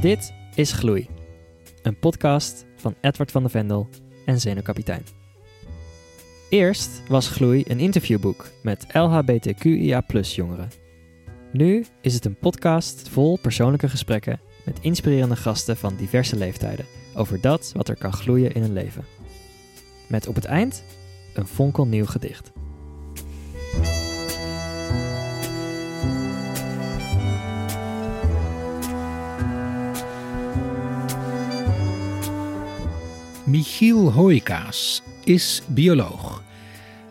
Dit is Gloei, een podcast van Edward van de Vendel en Zenuwkapitein. Eerst was Gloei een interviewboek met LHBTQIA jongeren. Nu is het een podcast vol persoonlijke gesprekken met inspirerende gasten van diverse leeftijden over dat wat er kan gloeien in een leven. Met op het eind een fonkelnieuw gedicht. Michiel Hoijkaas is bioloog.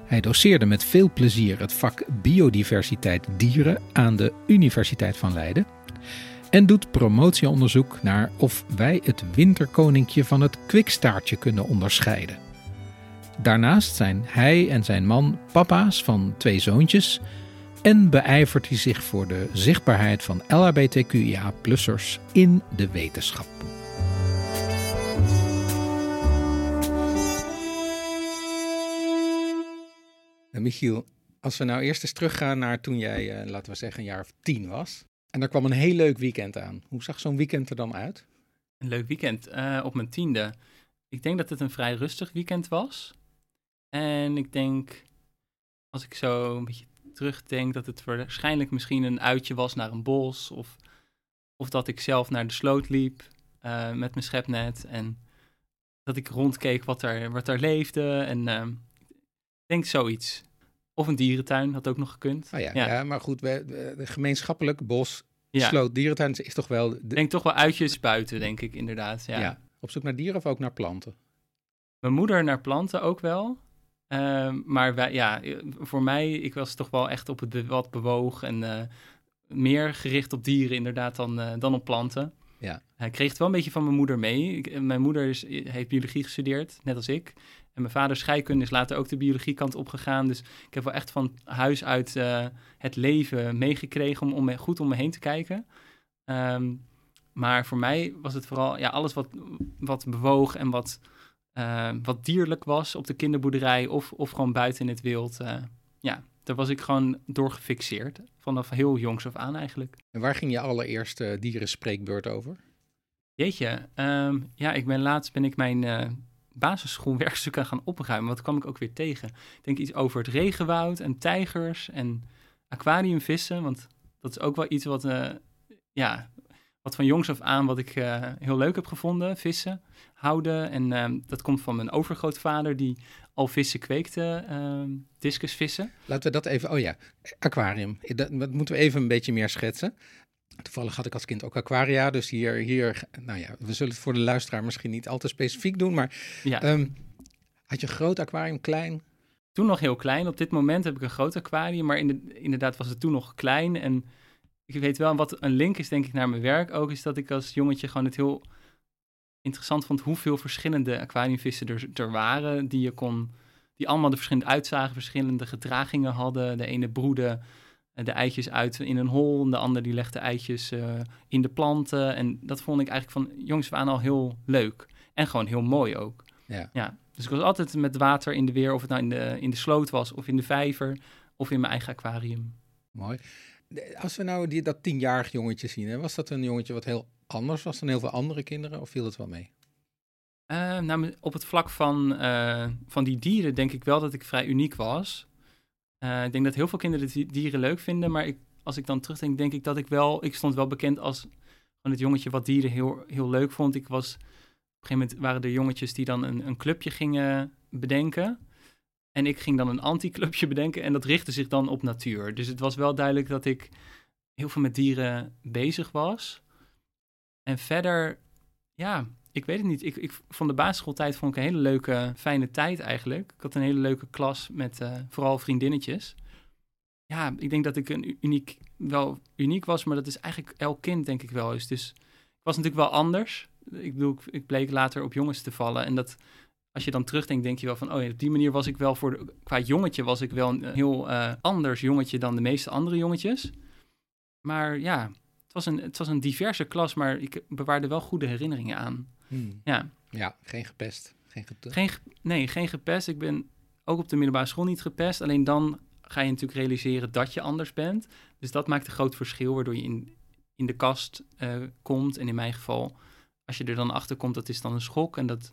Hij doseerde met veel plezier het vak biodiversiteit dieren aan de Universiteit van Leiden en doet promotieonderzoek naar of wij het winterkoninkje van het kwikstaartje kunnen onderscheiden. Daarnaast zijn hij en zijn man papa's van twee zoontjes en beijvert hij zich voor de zichtbaarheid van LHBTQIA-plussers in de wetenschap. Eh, Michiel, als we nou eerst eens teruggaan naar toen jij, uh, laten we zeggen, een jaar of tien was. En daar kwam een heel leuk weekend aan. Hoe zag zo'n weekend er dan uit? Een leuk weekend. Uh, op mijn tiende. Ik denk dat het een vrij rustig weekend was. En ik denk, als ik zo een beetje terugdenk, dat het waarschijnlijk misschien een uitje was naar een bos. Of, of dat ik zelf naar de sloot liep uh, met mijn schepnet. En dat ik rondkeek wat er, wat er leefde. En ik denk zoiets. Of een dierentuin had ook nog gekund. Oh ja, ja. ja maar goed, we, we, gemeenschappelijk bos, ja. sloot, dierentuin is toch wel... Ik denk toch wel uitjes buiten, denk ik inderdaad. Ja. ja. Op zoek naar dieren of ook naar planten? Mijn moeder naar planten ook wel. Uh, maar wij, ja, voor mij, ik was toch wel echt op het wat bewoog en uh, meer gericht op dieren inderdaad dan, uh, dan op planten. Ja. Ik kreeg het wel een beetje van mijn moeder mee. Ik, mijn moeder is, heeft biologie gestudeerd, net als ik. En mijn vader scheikunde is later ook de biologiekant opgegaan. Dus ik heb wel echt van huis uit uh, het leven meegekregen om, om me, goed om me heen te kijken. Um, maar voor mij was het vooral ja, alles wat, wat bewoog en wat, uh, wat dierlijk was op de kinderboerderij of, of gewoon buiten in het wild. Uh, ja, daar was ik gewoon door gefixeerd. Vanaf heel jongs af aan eigenlijk. En waar ging je allereerste dierenspreekbeurt over? Jeetje, um, ja, ik ben laatst ben ik mijn basisschoolwerkstukken gaan opruimen. Wat kwam ik ook weer tegen? Ik denk iets over het regenwoud en tijgers en aquariumvissen. Want dat is ook wel iets wat, uh, ja, wat van jongs af aan wat ik uh, heel leuk heb gevonden. Vissen, houden. En uh, dat komt van mijn overgrootvader die al vissen kweekte, uh, discusvissen. Laten we dat even, oh ja, aquarium. Dat moeten we even een beetje meer schetsen. Toevallig had ik als kind ook aquaria, dus hier, hier, nou ja, we zullen het voor de luisteraar misschien niet al te specifiek doen, maar ja. um, had je een groot aquarium, klein? Toen nog heel klein. Op dit moment heb ik een groot aquarium, maar in de, inderdaad was het toen nog klein. En ik weet wel, wat een link is denk ik naar mijn werk ook, is dat ik als jongetje gewoon het heel interessant vond hoeveel verschillende aquariumvissen er, er waren, die je kon, die allemaal de verschillende uitzagen, verschillende gedragingen hadden. De ene broedde de eitjes uit in een hol. En de ander die legde eitjes uh, in de planten. En dat vond ik eigenlijk van jongs af aan al heel leuk. En gewoon heel mooi ook. Ja. ja. Dus ik was altijd met water in de weer, of het nou in de, in de sloot was, of in de vijver, of in mijn eigen aquarium. Mooi. Als we nou die, dat tienjarig jongetje zien, hè, was dat een jongetje wat heel anders was dan heel veel andere kinderen, of viel het wel mee? Uh, nou, op het vlak van, uh, van die dieren denk ik wel dat ik vrij uniek was. Uh, ik denk dat heel veel kinderen die dieren leuk vinden, maar ik, als ik dan terugdenk, denk ik dat ik wel, ik stond wel bekend als van het jongetje wat dieren heel, heel leuk vond. Ik was, op een gegeven moment waren er jongetjes die dan een, een clubje gingen bedenken. En ik ging dan een anti-clubje bedenken en dat richtte zich dan op natuur. Dus het was wel duidelijk dat ik heel veel met dieren bezig was. En verder, ja, ik weet het niet. Ik, ik van de basisschooltijd vond ik een hele leuke, fijne tijd eigenlijk. Ik had een hele leuke klas met uh, vooral vriendinnetjes. Ja, ik denk dat ik een uniek, wel uniek was, maar dat is eigenlijk elk kind denk ik wel eens. Dus ik was natuurlijk wel anders. Ik bedoel, ik, bleek later op jongens te vallen. En dat, als je dan terugdenkt, denk je wel van, oh ja, op die manier was ik wel voor, de, qua jongetje was ik wel een heel uh, anders jongetje dan de meeste andere jongetjes. Maar ja, was, een, het was een diverse klas, maar ik bewaarde wel goede herinneringen aan. Hmm. Ja. ja, geen gepest. Geen, geen Nee, geen gepest. Ik ben ook op de middelbare school niet gepest. Alleen dan ga je natuurlijk realiseren dat je anders bent. Dus dat maakt een groot verschil, waardoor je in, in de kast eh, komt. En in mijn geval, als je er dan achter komt, dat is dan een schok. En dat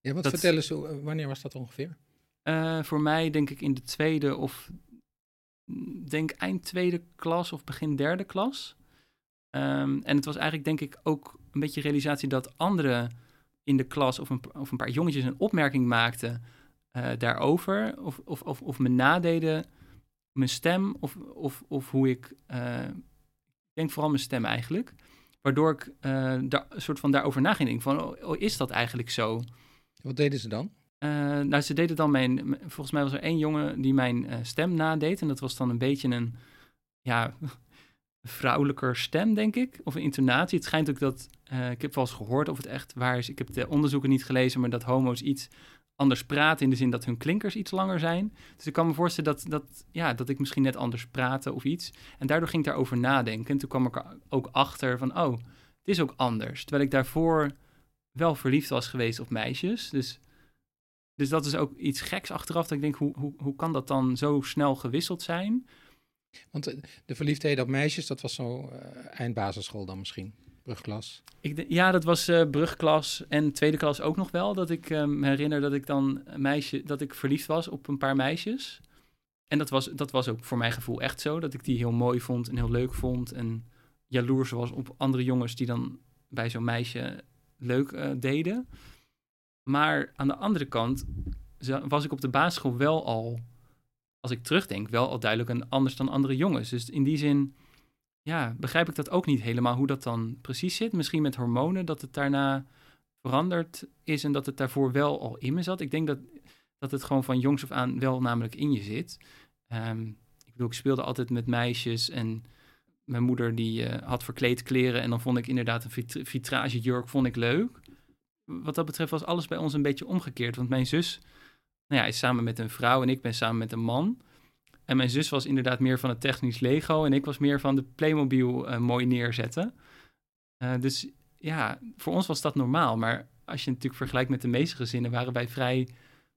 Ja, wat Dat- vertellen ze, eh, wanneer was dat ongeveer? eh, voor mij denk ik in de tweede of mm, denk eind tweede klas of begin derde klas. Ehm, en het was eigenlijk denk ik ook een beetje realisatie dat anderen in de klas of een, of een paar jongetjes een opmerking maakten eh, daarover. Of, of, of, of me nadeden mijn stem of, of, of hoe ik... eh, ik denk vooral mijn stem eigenlijk. Waardoor ik eh, daar, een soort van daarover na ging denken van... Oh, oh, is dat eigenlijk zo? Wat deden ze dan? Nou, ze deden dan mijn. Volgens mij was er één jongen die mijn stem nadeed. En dat was dan een beetje een. Ja. Vrouwelijker stem, denk ik. Of een intonatie. Het schijnt ook dat. eh, ik heb wel eens gehoord of het echt waar is. Ik heb de onderzoeken niet gelezen, maar dat homo's iets anders praten. In de zin dat hun klinkers iets langer zijn. Dus ik kan me voorstellen dat, dat, ja, dat ik misschien net anders praatte of iets. En daardoor ging ik daarover nadenken. En toen kwam ik ook achter van. Oh, het is ook anders. Terwijl ik daarvoor wel verliefd was geweest op meisjes. Dus dus dat is ook iets geks achteraf. Dat ik denk, hoe, hoe, hoe kan dat dan zo snel gewisseld zijn? Want eh, de verliefdheden op meisjes, dat was zo eh, eindbasisschool dan misschien, brugklas. Ik, ja, dat was eh, brugklas en tweede klas ook nog wel. Dat ik me herinner dat ik dan meisje, dat ik verliefd was op een paar meisjes. En dat was, dat was ook voor mijn gevoel echt zo. Dat ik die heel mooi vond en heel leuk vond. En jaloers was op andere jongens die dan bij zo'n meisje leuk deden. Maar aan de andere kant was ik op de basisschool wel al, als ik terugdenk, wel al duidelijk een anders dan andere jongens. Dus in die zin ja, begrijp ik dat ook niet helemaal hoe dat dan precies zit. Misschien met hormonen, dat het daarna veranderd is en dat het daarvoor wel al in me zat. Ik denk dat, dat het gewoon van jongs af aan wel namelijk in je zit. Ehm, ik bedoel, ik speelde altijd met meisjes en mijn moeder die eh, had verkleed kleren en dan vond ik inderdaad een vit- vitragejurk vond ik leuk. Wat dat betreft was alles bij ons een beetje omgekeerd, want mijn zus nou ja, is samen met een vrouw en ik ben samen met een man. En mijn zus was inderdaad meer van het technisch Lego en ik was meer van de Playmobil eh, mooi neerzetten. Eh, dus ja, voor ons was dat normaal. Maar als je het natuurlijk vergelijkt met de meeste gezinnen, waren wij vrij,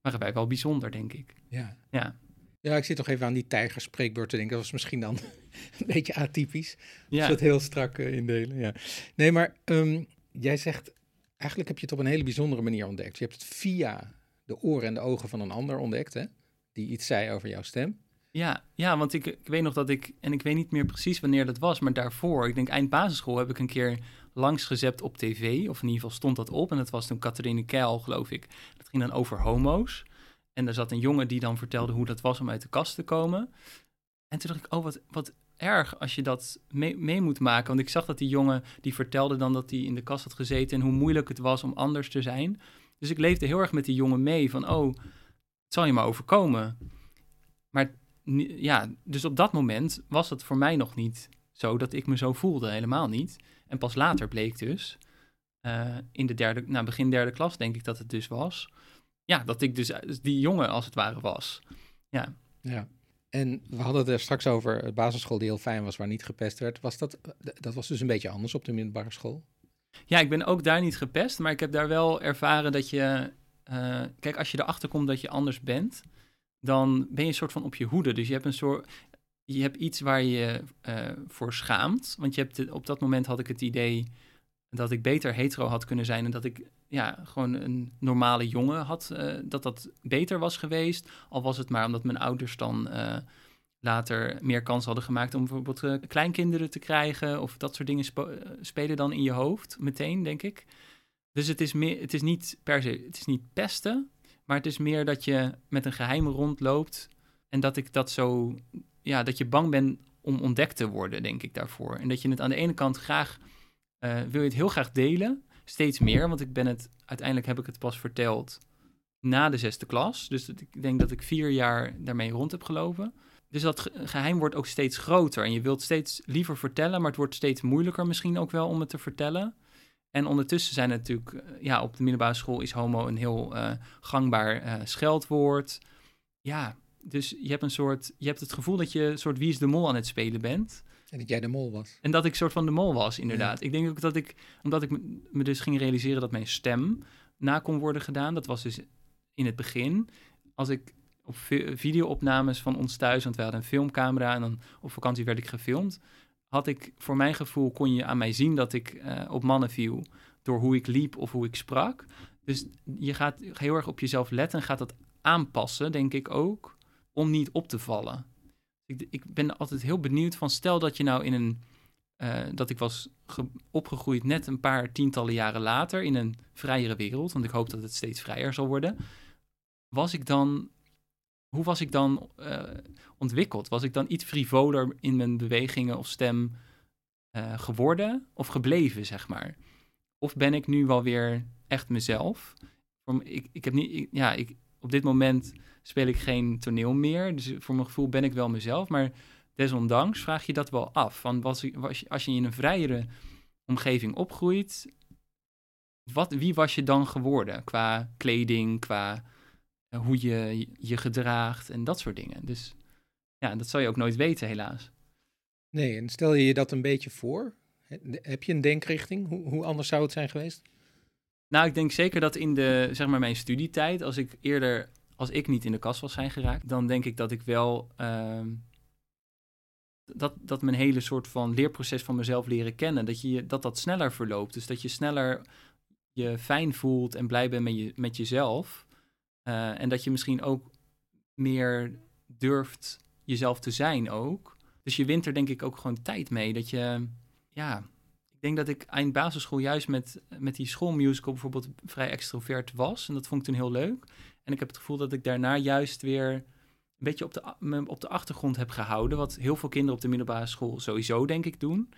waren wij wel bijzonder, denk ik. Ja. Ja. Ja, ik zit toch even aan die tijgerspreekbeurt te denken. Dat was misschien dan een beetje atypisch. Als we Ja, het heel strak eh, indelen. Ja. Nee, maar ehm, jij zegt, eigenlijk heb je het op een hele bijzondere manier ontdekt. Je hebt het via de oren en de ogen van een ander ontdekt, hè? Die iets zei over jouw stem. ja, ja, want ik, ik weet nog dat ik, en ik weet niet meer precies wanneer dat was, maar daarvoor, ik denk eind basisschool, heb ik een keer langsgezept op tv, of in ieder geval stond dat op. En dat was toen Catharine Keil, geloof ik. Dat ging dan over homo's. En er zat een jongen die dan vertelde hoe dat was om uit de kast te komen. En toen dacht ik, oh, wat, wat erg als je dat mee moet maken. Want ik zag dat die jongen, die vertelde dan dat hij in de kast had gezeten... en hoe moeilijk het was om anders te zijn. Dus ik leefde heel erg met die jongen mee van, oh, het zal je maar overkomen. Maar ja, dus op dat moment was het voor mij nog niet zo dat ik me zo voelde, helemaal niet. En pas later bleek dus, eh, in de derde, nou begin derde klas denk ik dat het dus was... Ja, dat ik dus die jongen als het ware was. Ja, Ja. En we hadden het er straks over de basisschool die heel fijn was, waar niet gepest werd. Was dat, dat was dus een beetje anders op de middelbare school? Ja, ik ben ook daar niet gepest, maar ik heb daar wel ervaren dat je... eh, kijk, als je erachter komt dat je anders bent, dan ben je een soort van op je hoede. Dus je hebt een soort... Je hebt iets waar je eh, voor schaamt. Want je hebt op dat moment had ik het idee dat ik beter hetero had kunnen zijn... en dat ik ja, gewoon een normale jongen had, eh, dat dat beter was geweest. Al was het maar omdat mijn ouders dan... later meer kans hadden gemaakt om bijvoorbeeld eh, kleinkinderen te krijgen. Of dat soort dingen eh, spelen dan in je hoofd meteen, denk ik. Dus het is, meer, het is niet per se, het is niet pesten. Maar het is meer dat je met een geheim rondloopt. En dat ik dat zo, ja, dat je bang bent om ontdekt te worden, denk ik daarvoor. En dat je het aan de ene kant graag, eh, wil je het heel graag delen. Steeds meer, want ik ben het, uiteindelijk heb ik het pas verteld na de zesde klas. Dus ik denk dat ik vier jaar daarmee rond heb gelopen. Dus dat ge- geheim wordt ook steeds groter. En je wilt steeds liever vertellen, maar het wordt steeds moeilijker misschien ook wel om het te vertellen. En ondertussen zijn het natuurlijk, eh, ja, op de middelbare school is homo een heel eh, gangbaar eh, scheldwoord. Ja, dus je hebt een soort, je hebt het gevoel dat je een soort wie is de mol aan het spelen bent. En dat jij de mol was. En dat ik soort van de mol was, inderdaad. Ik denk ook dat ik, omdat ik me- me dus ging realiseren dat mijn stem na kon worden gedaan. Dat was dus in het begin. Als ik op vi- videoopnames van ons thuis, want we hadden een filmcamera en dan op vakantie werd ik gefilmd. had ik, voor mijn gevoel, kon je aan mij zien dat ik eh, op mannen viel door hoe ik liep of hoe ik sprak. Dus je gaat heel erg op jezelf letten en gaat dat aanpassen, denk ik ook, om niet op te vallen. Ik, ik ben altijd heel benieuwd van, stel dat je nou in een, eh, dat ik was ge- opgegroeid net een paar tientallen jaren later in een vrijere wereld, want ik hoop dat het steeds vrijer zal worden. Was ik dan, hoe was ik dan eh, ontwikkeld? Was ik dan iets frivoler in mijn bewegingen of stem eh, geworden of gebleven, zeg maar? Of ben ik nu wel weer echt mezelf? Ik, ik heb niet, ja, ik, op dit moment speel ik geen toneel meer, dus voor mijn gevoel ben ik wel mezelf, maar desondanks vraag je dat wel af. Van was, was, als je in een vrijere omgeving opgroeit, wat, wie was je dan geworden qua kleding, qua hoe je je gedraagt en dat soort dingen? Dus ja, dat zal je ook nooit weten, helaas. Nee, en stel je je dat een beetje voor? He- Heb je een denkrichting? Hoe, hoe anders zou het zijn geweest? Nou, ik denk zeker dat in de, zeg maar, mijn studietijd, als ik eerder, als ik niet in de kast was zijn geraakt, dan denk ik dat ik wel, ehm, dat, dat mijn hele soort van leerproces van mezelf leren kennen, dat, je, dat dat sneller verloopt. Dus dat je sneller je fijn voelt en blij bent met, je, met jezelf. Eh, en dat je misschien ook meer durft jezelf te zijn ook. Dus je wint er denk ik ook gewoon tijd mee. Dat je, ja, ik denk dat ik eind basisschool juist met, met die schoolmusical bijvoorbeeld vrij extrovert was. En dat vond ik toen heel leuk. En ik heb het gevoel dat ik daarna juist weer een beetje op de, op de achtergrond heb gehouden. Wat heel veel kinderen op de middelbare school sowieso denk ik doen.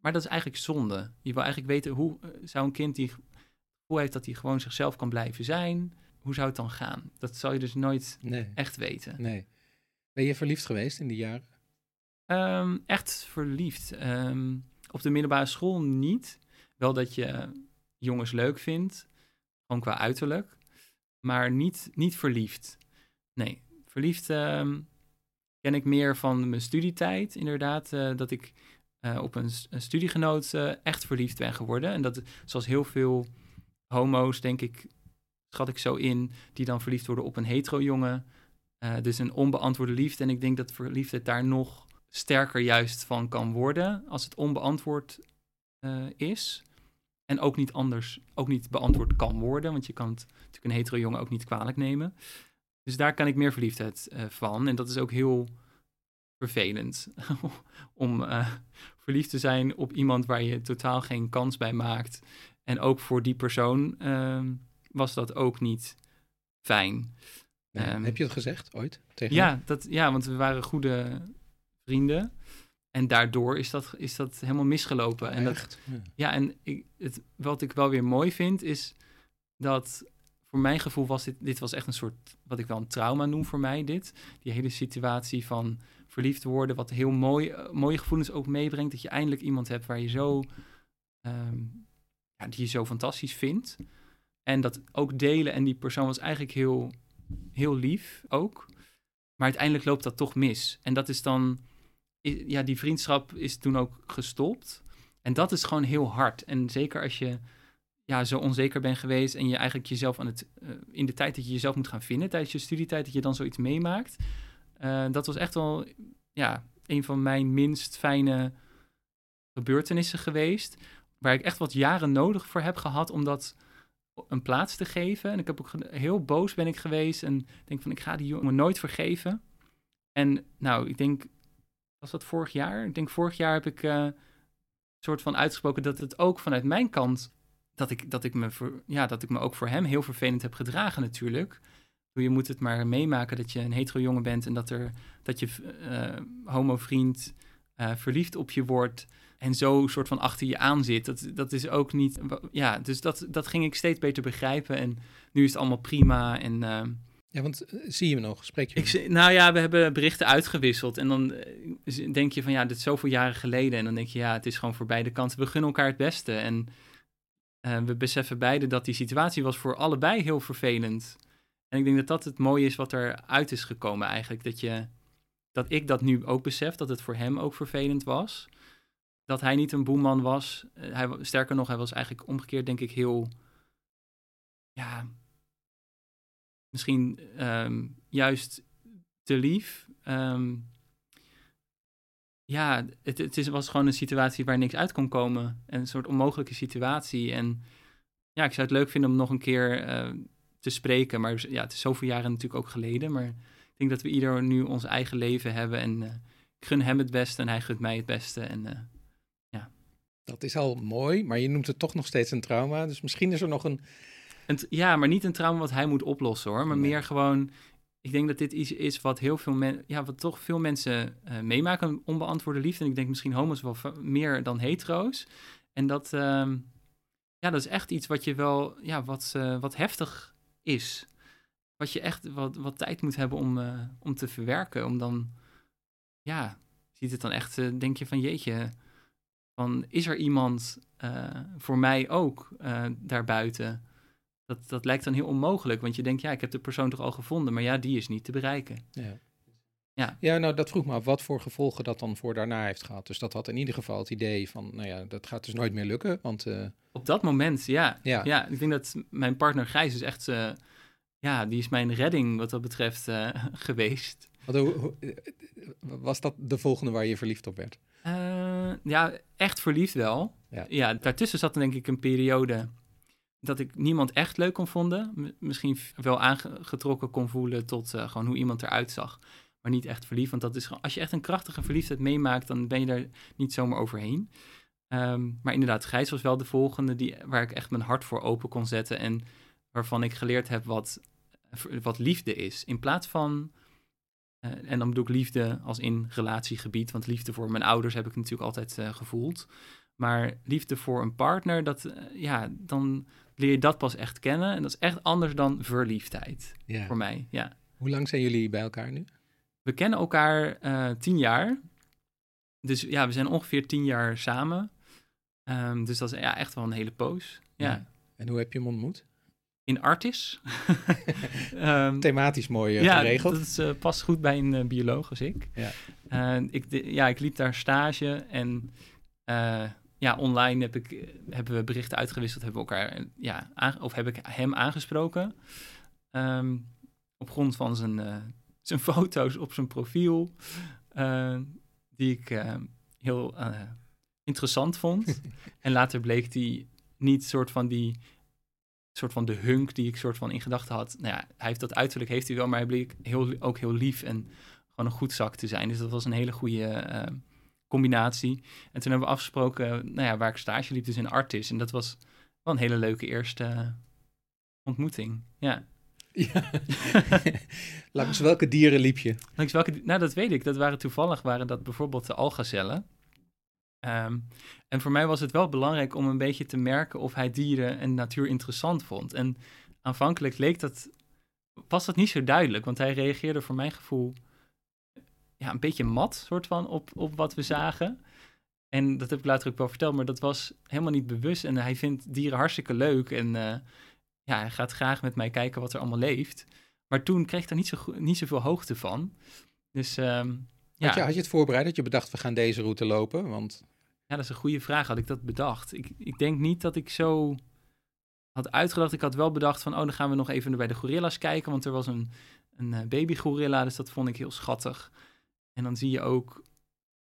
Maar dat is eigenlijk zonde. Je wil eigenlijk weten hoe eh, zou een kind die hoe heeft dat hij gewoon zichzelf kan blijven zijn. Hoe zou het dan gaan? Dat zal je dus nooit Nee. echt weten. nee. Ben je verliefd geweest in die jaren? Ehm, echt verliefd. Ehm, op de middelbare school niet. Wel dat je jongens leuk vindt, gewoon qua uiterlijk. Maar niet, niet verliefd. Nee, verliefd ehm, ken ik meer van mijn studietijd. Inderdaad, eh, dat ik eh, op een studiegenoot eh, echt verliefd ben geworden. En dat, zoals heel veel homo's, denk ik, schat ik zo in, die dan verliefd worden op een hetero jongen. Eh, dus een onbeantwoorde liefde. En ik denk dat verliefdheid daar nog sterker juist van kan worden als het onbeantwoord eh, is. En ook niet anders, ook niet beantwoord kan worden. Want je kan het natuurlijk een hetero jongen ook niet kwalijk nemen. Dus daar kan ik meer verliefdheid eh, van. En dat is ook heel vervelend. om verliefd te zijn op iemand waar je totaal geen kans bij maakt. En ook voor die persoon ehm, was dat ook niet fijn. Ehm, Heb je het gezegd ooit? Tegen? Ja, dat, ja, want we waren goede vrienden. En daardoor is dat, is dat helemaal misgelopen. En dat, ja, en ik, het, wat ik wel weer mooi vind, is dat voor mijn gevoel was dit, dit was echt een soort, wat ik wel een trauma noem voor mij, dit. Die hele situatie van verliefd worden, wat heel mooi, eh, mooie gevoelens ook meebrengt. Dat je eindelijk iemand hebt waar je zo, ehm, ja, die je zo fantastisch vindt. En dat ook delen. En die persoon was eigenlijk heel, heel lief ook. Maar uiteindelijk loopt dat toch mis. En dat is dan, ja, die vriendschap is toen ook gestopt. En dat is gewoon heel hard. En zeker als je ja, zo onzeker bent geweest en je eigenlijk jezelf aan het, eh, in de tijd dat je jezelf moet gaan vinden, tijdens je studietijd, dat je dan zoiets meemaakt. Eh, dat was echt wel, ja, een van mijn minst fijne gebeurtenissen geweest. Waar ik echt wat jaren nodig voor heb gehad om dat een plaats te geven. En ik heb ook heel boos ben ik geweest en denk van ik ga die jongen nooit vergeven. En nou, ik denk, was dat vorig jaar? Ik denk vorig jaar heb ik eh, soort van uitgesproken dat het ook vanuit mijn kant, dat ik, dat ik, me, voor, ja, dat ik me ook voor hem heel vervelend heb gedragen natuurlijk. Je moet het maar meemaken dat je een hetero jongen bent en dat, er, dat je eh homo vriend eh, verliefd op je wordt en zo soort van achter je aan zit. Dat, dat is ook niet. Ja, dus dat, dat ging ik steeds beter begrijpen. En nu is het allemaal prima. En eh, Ja, want eh, zie je hem nog? Spreek je hem? nou ja, we hebben berichten uitgewisseld. En dan eh, denk je van ja, dit is zoveel jaren geleden. En dan denk je ja, het is gewoon voor beide kanten. We gunnen elkaar het beste. En eh, we beseffen beide dat die situatie was voor allebei heel vervelend. En ik denk dat dat het mooie is wat eruit is gekomen eigenlijk. Dat, je, dat ik dat nu ook besef, dat het voor hem ook vervelend was. Dat hij niet een boeman was. Eh, hij, sterker nog, hij was eigenlijk omgekeerd denk ik heel... Ja, misschien ehm, juist te lief. Ehm, ja, het, het is, was gewoon een situatie waar niks uit kon komen. En een soort onmogelijke situatie. En ja, ik zou het leuk vinden om nog een keer eh, te spreken. Maar ja, het is zoveel jaren natuurlijk ook geleden. Maar ik denk dat we ieder nu ons eigen leven hebben. En uh, ik gun hem het beste en hij gunt mij het beste. En ja. Dat is al mooi, maar je noemt het toch nog steeds een trauma. Dus misschien is er nog een... een ja, maar niet een trauma wat hij moet oplossen hoor. Maar nee. meer gewoon ik denk dat dit iets is wat heel veel mensen, ja, wat toch veel mensen uh, meemaken, onbeantwoorde liefde. En ik denk misschien homo's wel meer dan hetero's. En dat, uh, ja, dat is echt iets wat je wel, ja, wat, uh, wat heftig is. Wat je echt wat, wat tijd moet hebben om, uh, om te verwerken. Om dan, ja, ziet het dan echt, denk je van jeetje, van is er iemand voor mij ook daarbuiten? Dat, dat lijkt dan heel onmogelijk, want je denkt, ja, ik heb de persoon toch al gevonden, maar ja, die is niet te bereiken. Ja. Ja. ja, nou dat vroeg me af wat voor gevolgen dat dan voor daarna heeft gehad. Dus dat had in ieder geval het idee van, nou ja, dat gaat dus nooit meer lukken, want... Uh... Op dat moment, ja. ja. Ja, ik denk dat mijn partner Gijs is echt, uh, ja, die is mijn redding wat dat betreft uh, geweest. Wat, hoe, was dat de volgende waar je verliefd op werd? Ja, echt verliefd wel. Ja. ja, daartussen zat denk ik een periode dat ik niemand echt leuk kon vonden. Misschien wel aangetrokken kon voelen tot uh, gewoon hoe iemand eruit zag. Maar niet echt verliefd. Want dat is gewoon, als je echt een krachtige verliefdheid meemaakt, dan ben je daar niet zomaar overheen. Um, maar inderdaad, Gijs was wel de volgende die, waar ik echt mijn hart voor open kon zetten. En waarvan ik geleerd heb wat, wat liefde is. In plaats van. Uh, en dan bedoel ik liefde als in relatiegebied. Want liefde voor mijn ouders heb ik natuurlijk altijd uh, gevoeld. Maar liefde voor een partner, dat, uh, ja, dan leer je dat pas echt kennen. En dat is echt anders dan verliefdheid ja. voor mij. Ja. Hoe lang zijn jullie bij elkaar nu? We kennen elkaar uh, tien jaar. Dus ja, we zijn ongeveer tien jaar samen. Um, dus dat is ja, echt wel een hele poos. Ja. ja. En hoe heb je hem ontmoet? In Artis. um, Thematisch mooi uh, ja, geregeld. dat is, uh, past goed bij een uh, bioloog als ik. Ja. ik, de, ja, ik liep daar stage en ja, online heb ik, hebben we berichten uitgewisseld, hebben we elkaar, ja, of heb ik hem aangesproken. Um, op grond van zijn, zijn foto's op zijn profiel, die ik heel interessant vond. en later bleek die niet soort van die, soort van de hunk die ik soort van in gedachten had. Nou ja, hij heeft dat uiterlijk, heeft hij wel, maar hij bleek heel, ook heel lief en gewoon een goed zak te zijn. Dus dat was een hele goede combinatie. En toen hebben we afgesproken, nou ja, waar ik stage liep, dus in Artis. En dat was wel een hele leuke eerste ontmoeting. Ja. ja. Langs welke dieren liep je? Langs welke, nou, dat weet ik. Dat waren toevallig waren dat bijvoorbeeld de algazellen. Um, en voor mij was het wel belangrijk om een beetje te merken of hij dieren en natuur interessant vond. En aanvankelijk leek dat, was dat niet zo duidelijk, want hij reageerde voor mijn gevoel ja, een beetje mat, soort van, op, op wat we zagen. En dat heb ik later ook wel verteld, maar dat was helemaal niet bewust. En hij vindt dieren hartstikke leuk. En uh, ja, hij gaat graag met mij kijken wat er allemaal leeft. Maar toen kreeg ik daar niet, zo, niet zoveel hoogte van. Dus um, ja. Had je, had je het voorbereid dat je bedacht, we gaan deze route lopen? Want... Ja, dat is een goede vraag. Had ik dat bedacht? Ik, ik denk niet dat ik zo had uitgedacht. Ik had wel bedacht van, oh, dan gaan we nog even bij de gorilla's kijken. Want er was een, een baby gorilla, dus dat vond ik heel schattig. En dan zie je ook,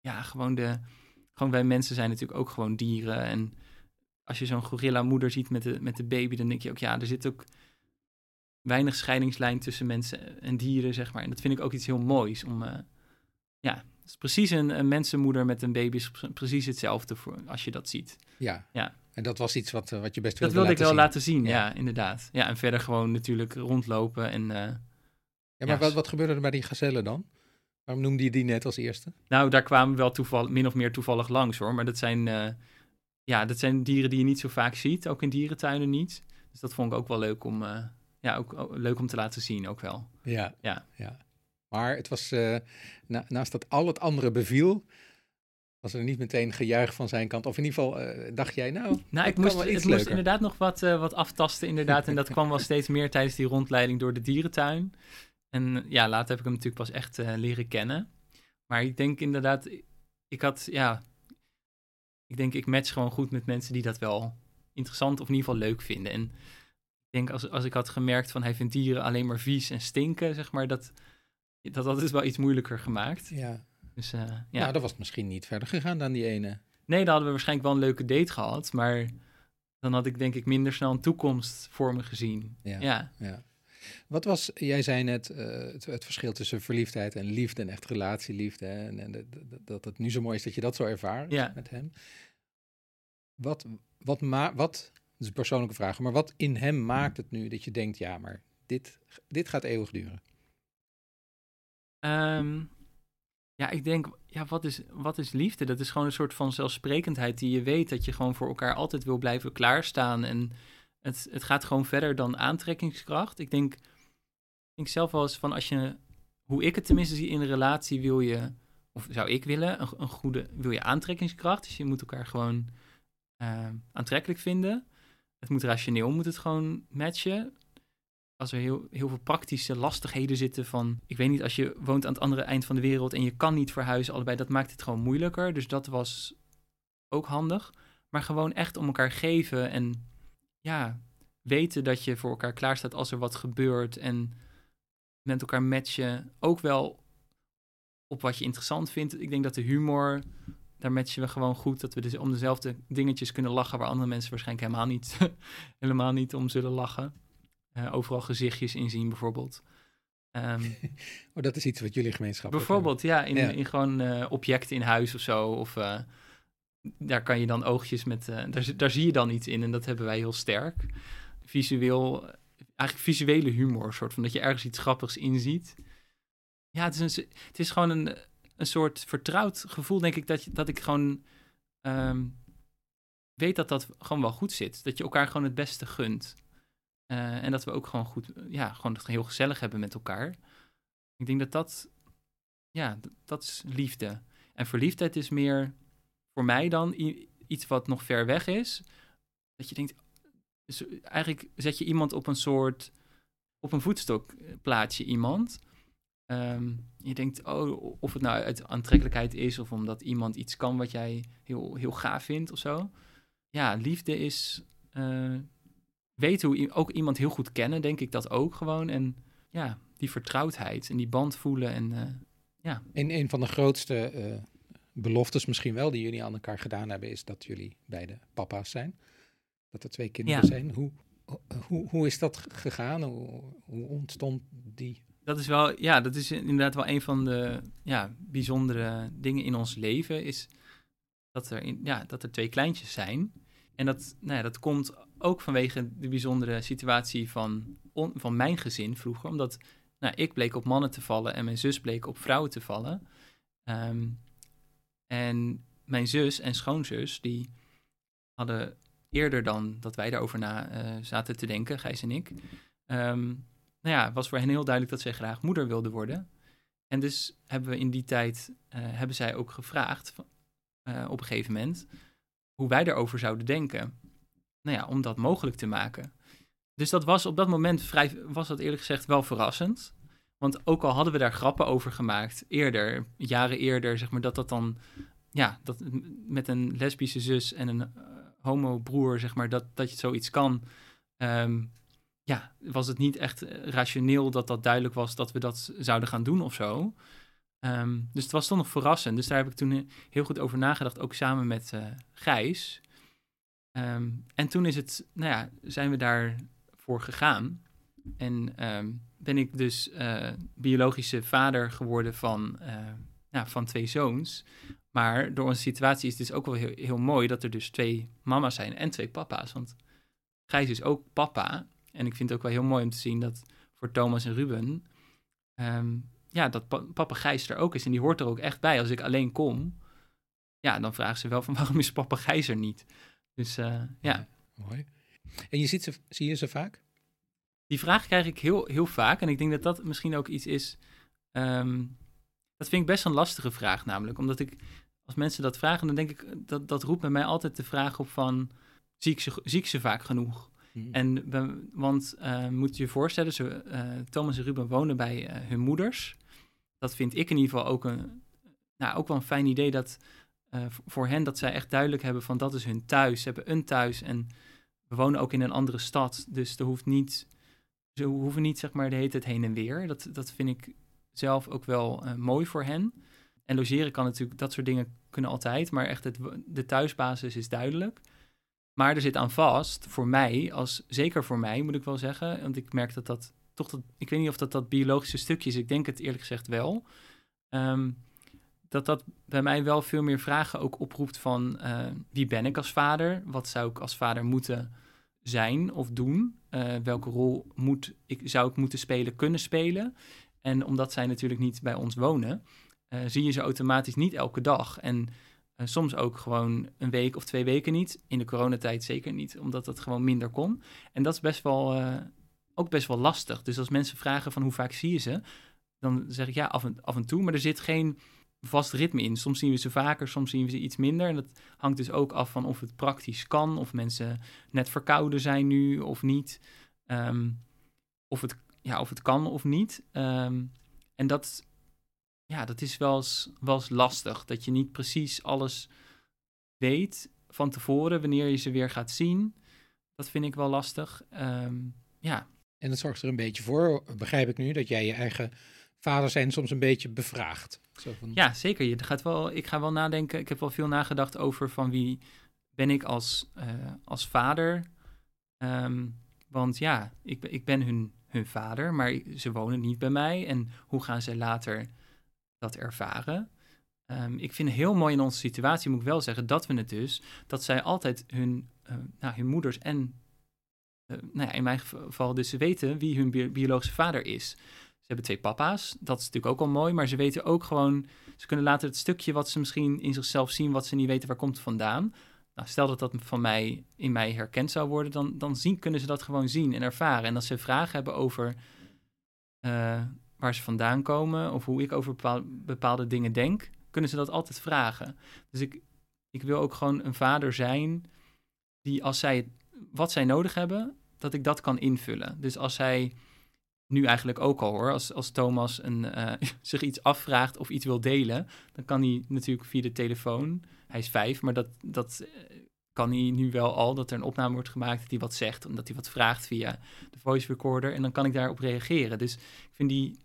ja, gewoon de. Gewoon wij mensen zijn natuurlijk ook gewoon dieren. En als je zo'n gorilla-moeder ziet met de, met de baby, dan denk je ook, ja, er zit ook weinig scheidingslijn tussen mensen en dieren, zeg maar. En dat vind ik ook iets heel moois. Om, uh, ja, is precies een, een mensenmoeder met een baby is precies hetzelfde voor, als je dat ziet. Ja. ja. En dat was iets wat, uh, wat je best wilde Dat wilde ik wel zien. laten zien, ja. ja. inderdaad. Ja, en verder gewoon natuurlijk rondlopen en... Uh, ja, maar ja, wat, wat gebeurde er bij die gazellen dan? Waarom noemde je die net als eerste? Nou, daar kwamen we wel toeval, min of meer toevallig langs hoor. Maar dat zijn, uh, ja, dat zijn dieren die je niet zo vaak ziet, ook in dierentuinen niet. Dus dat vond ik ook wel leuk om, uh, ja, ook, ook, leuk om te laten zien ook wel. Ja, ja. ja. Maar het was, uh, na, naast dat al het andere beviel, was er niet meteen gejuich van zijn kant. Of in ieder geval dacht jij, nou, nou ik moest, het moest inderdaad nog wat, wat aftasten inderdaad. en dat kwam wel steeds meer tijdens die rondleiding door de dierentuin. En ja, later heb ik hem natuurlijk pas echt leren kennen. Maar ik denk inderdaad, ik had, ja, ik denk ik match gewoon goed met mensen die dat wel interessant of in ieder geval leuk vinden. En ik denk als, als ik had gemerkt van hij vindt dieren alleen maar vies en stinken, zeg maar, dat, dat, dat is wel iets moeilijker gemaakt. Ja. Dus eh, ja. Nou, dat was misschien niet verder gegaan dan die ene. Nee, dan hadden we waarschijnlijk wel een leuke date gehad, maar dan had ik denk ik minder snel een toekomst voor me gezien. Ja. Ja. Ja. Wat was, jij zei net, eh, het, het verschil tussen verliefdheid en liefde en echt relatieliefde. Hè? En, en dat- het nu zo mooi is dat je dat zo ervaart Ja. met hem. Wat, wat, ma wat, dat is een persoonlijke vraag, maar wat in hem maakt het nu dat je denkt, ja, maar dit, dit gaat eeuwig duren? Ehm, ja, ik denk, ja, wat is, wat is liefde? Dat is gewoon een soort van zelfsprekendheid die je weet dat je gewoon voor elkaar altijd wil blijven klaarstaan. En het, het gaat gewoon verder dan aantrekkingskracht. Ik denk, ik zelf wel eens van als je, hoe ik het tenminste zie in een relatie, wil je, of zou ik willen, een, goede, wil je aantrekkingskracht. Dus je moet elkaar gewoon eh, aantrekkelijk vinden. Het moet rationeel, moet het gewoon matchen als er heel, heel veel praktische lastigheden zitten van... Ik weet niet, als je woont aan het andere eind van de wereld... en je kan niet verhuizen allebei, dat maakt het gewoon moeilijker. Dus dat was ook handig. Maar gewoon echt om elkaar geven en ja, weten dat je voor elkaar klaar staat als er wat gebeurt. En met elkaar matchen. Ook wel op wat je interessant vindt. Ik denk dat de humor, daar matchen we gewoon goed. Dat we dus om dezelfde dingetjes kunnen lachen... waar andere mensen waarschijnlijk helemaal niet, helemaal niet om zullen lachen. Eh, overal gezichtjes inzien bijvoorbeeld. Ehm, Oh, dat is iets wat jullie gemeenschappelijk bijvoorbeeld, ja, in, Ja. in gewoon eh, objecten in huis of zo. Of eh, daar kan je dan oogjes met, daar, daar zie je dan iets in en dat hebben wij heel sterk. Visueel, eigenlijk visuele humor, soort van dat je ergens iets grappigs inziet. Ja, het is, een, het is gewoon een, een soort vertrouwd gevoel, denk ik, dat, je, dat ik gewoon ehm, weet dat dat gewoon wel goed zit. Dat je elkaar gewoon het beste gunt. Eh, en dat we ook gewoon goed, ja, gewoon heel gezellig hebben met elkaar. Ik denk dat dat, ja, dat is liefde. En verliefdheid is meer voor mij dan iets wat nog ver weg is. Dat je denkt, dus eigenlijk zet je iemand op een soort, op een voetstok eh, plaats je iemand. Ehm, je denkt, oh, of het nou uit aantrekkelijkheid is of omdat iemand iets kan wat jij heel, heel gaaf vindt of zo. Ja, liefde is eh, weten hoe ook iemand heel goed kennen, denk ik dat ook gewoon. En ja, die vertrouwdheid en die band voelen en eh, Een, een van de grootste eh, beloftes misschien wel die jullie aan elkaar gedaan hebben, is dat jullie beide papa's zijn. Dat er twee kinderen Ja. zijn. Hoe, hoe, hoe is dat gegaan? Hoe, hoe ontstond die? dat is wel, ja, dat is inderdaad wel een van de ja, bijzondere dingen in ons leven. Is dat er, in, ja, dat er twee kleintjes zijn. En dat, nou ja, dat komt ook vanwege de bijzondere situatie van, van mijn gezin vroeger. Omdat nou, ik bleek op mannen te vallen en mijn zus bleek op vrouwen te vallen. Ehm, en mijn zus en schoonzus, die hadden eerder dan dat wij daarover na eh, zaten te denken, Gijs en ik. ehm, nou ja, was voor hen heel duidelijk dat zij graag moeder wilden worden. En dus hebben we in die tijd, eh, hebben zij ook gevraagd eh, op een gegeven moment hoe wij daarover zouden denken. Nou ja, om dat mogelijk te maken. Dus dat was op dat moment vrij, was dat eerlijk gezegd wel verrassend. Want ook al hadden we daar grappen over gemaakt eerder, jaren eerder, zeg maar, dat dat dan, ja, dat met een lesbische zus en een eh, homo broer, zeg maar, dat, dat je zoiets kan. ehm, ja, was het niet echt eh, rationeel dat dat duidelijk was dat we dat zouden gaan doen of zo. Ehm, dus het was toch nog verrassend. Dus daar heb ik toen eh, heel goed over nagedacht, ook samen met eh, Gijs. Ehm, en toen is het, nou ja, zijn we daarvoor gegaan. En ehm, ben ik dus eh, biologische vader geworden van, eh, ja, van twee zoons. Maar door onze situatie is het dus ook wel heel, heel mooi dat er dus twee mama's zijn en twee papa's. Want Gijs is ook papa. En ik vind het ook wel heel mooi om te zien dat voor Thomas en Ruben, ehm, ja, dat pa- papa Gijs er ook is. En die hoort er ook echt bij. Als ik alleen kom, ja, dan vragen ze wel van waarom is papa Gijs er niet? Dus eh, ja, Mooi. En je ziet ze, zie je ze vaak? die vraag krijg ik heel, heel vaak. En ik denk dat dat misschien ook iets is. ehm, dat vind ik best een lastige vraag, namelijk. Omdat ik, als mensen dat vragen, dan denk ik, dat, dat roept bij mij altijd de vraag op van, zie ik ze, zie ik ze vaak genoeg? Hmm. En, want eh, moet je je voorstellen, ze, eh, Thomas en Ruben wonen bij eh, hun moeders. Dat vind ik in ieder geval ook, een, nou, ook wel een fijn idee dat eh, voor hen dat zij echt duidelijk hebben van dat is hun thuis. Ze hebben een thuis en we wonen ook in een andere stad. Dus er hoeft niet, ze hoeven niet zeg maar de hele tijd heen en weer. Dat, dat vind ik zelf ook wel eh, mooi voor hen. en logeren kan natuurlijk, dat soort dingen kunnen altijd, maar echt het, de thuisbasis is duidelijk. Maar er zit aan vast, voor mij, als, zeker voor mij moet ik wel zeggen, want ik merk dat dat toch, dat, ik weet niet of dat dat biologische stukje is, ik denk het eerlijk gezegd wel. Ehm, dat dat bij mij wel veel meer vragen ook oproept van eh, wie ben ik als vader? Wat zou ik als vader moeten zijn of doen? Uh, welke rol moet ik, zou ik moeten spelen, kunnen spelen? En omdat zij natuurlijk niet bij ons wonen, uh, zie je ze automatisch niet elke dag. En soms ook gewoon een week of twee weken niet. In de coronatijd zeker niet, omdat dat gewoon minder kon. En dat is best wel, ook best wel lastig. Dus als mensen vragen van hoe vaak zie je ze, dan zeg ik ja, af en, af en toe. Maar er zit geen vast ritme in. Soms zien we ze vaker, soms zien we ze iets minder. En dat hangt dus ook af van of het praktisch kan, of mensen net verkouden zijn nu of niet. Ehm, of, het, ja, of het kan of niet. Um, en dat, ja, dat is wel eens, wel eens lastig. Dat je niet precies alles weet van tevoren wanneer je ze weer gaat zien. Dat vind ik wel lastig. Um, ja. En dat zorgt er een beetje voor, begrijp ik nu, dat jij je eigen vader zijn soms een beetje bevraagd. Zo van... Ja, zeker. Je gaat wel, ik ga wel nadenken. Ik heb wel veel nagedacht over van wie ben ik als, uh, als vader. Um, want ja, ik, ik ben hun, hun vader, maar ze wonen niet bij mij. En hoe gaan ze later dat ervaren? Um, ik vind heel mooi in onze situatie, moet ik wel zeggen, dat we het dus, dat zij altijd hun, uh, nou, hun moeders en, uh, nou ja, in mijn geval dus ze weten wie hun bi biologische vader is hebben twee papa's. Dat is natuurlijk ook al mooi. Maar ze weten ook gewoon. Ze kunnen later het stukje wat ze misschien in zichzelf zien. wat ze niet weten waar komt vandaan. Nou, stel dat dat van mij in mij herkend zou worden. dan, dan zien, kunnen ze dat gewoon zien en ervaren. En als ze vragen hebben over. Uh, waar ze vandaan komen. of hoe ik over bepaalde, bepaalde dingen denk. kunnen ze dat altijd vragen. Dus ik, ik wil ook gewoon een vader zijn. die als zij. wat zij nodig hebben. dat ik dat kan invullen. Dus als zij nu eigenlijk ook al hoor. Als, als Thomas een, uh, zich iets afvraagt of iets wil delen, dan kan hij natuurlijk via de telefoon. Hij is vijf, maar dat, dat eh, kan hij nu wel al. Dat er een opname wordt gemaakt dat hij wat zegt, omdat hij wat vraagt via de voice recorder. En dan kan ik daarop reageren. Dus ik vind die,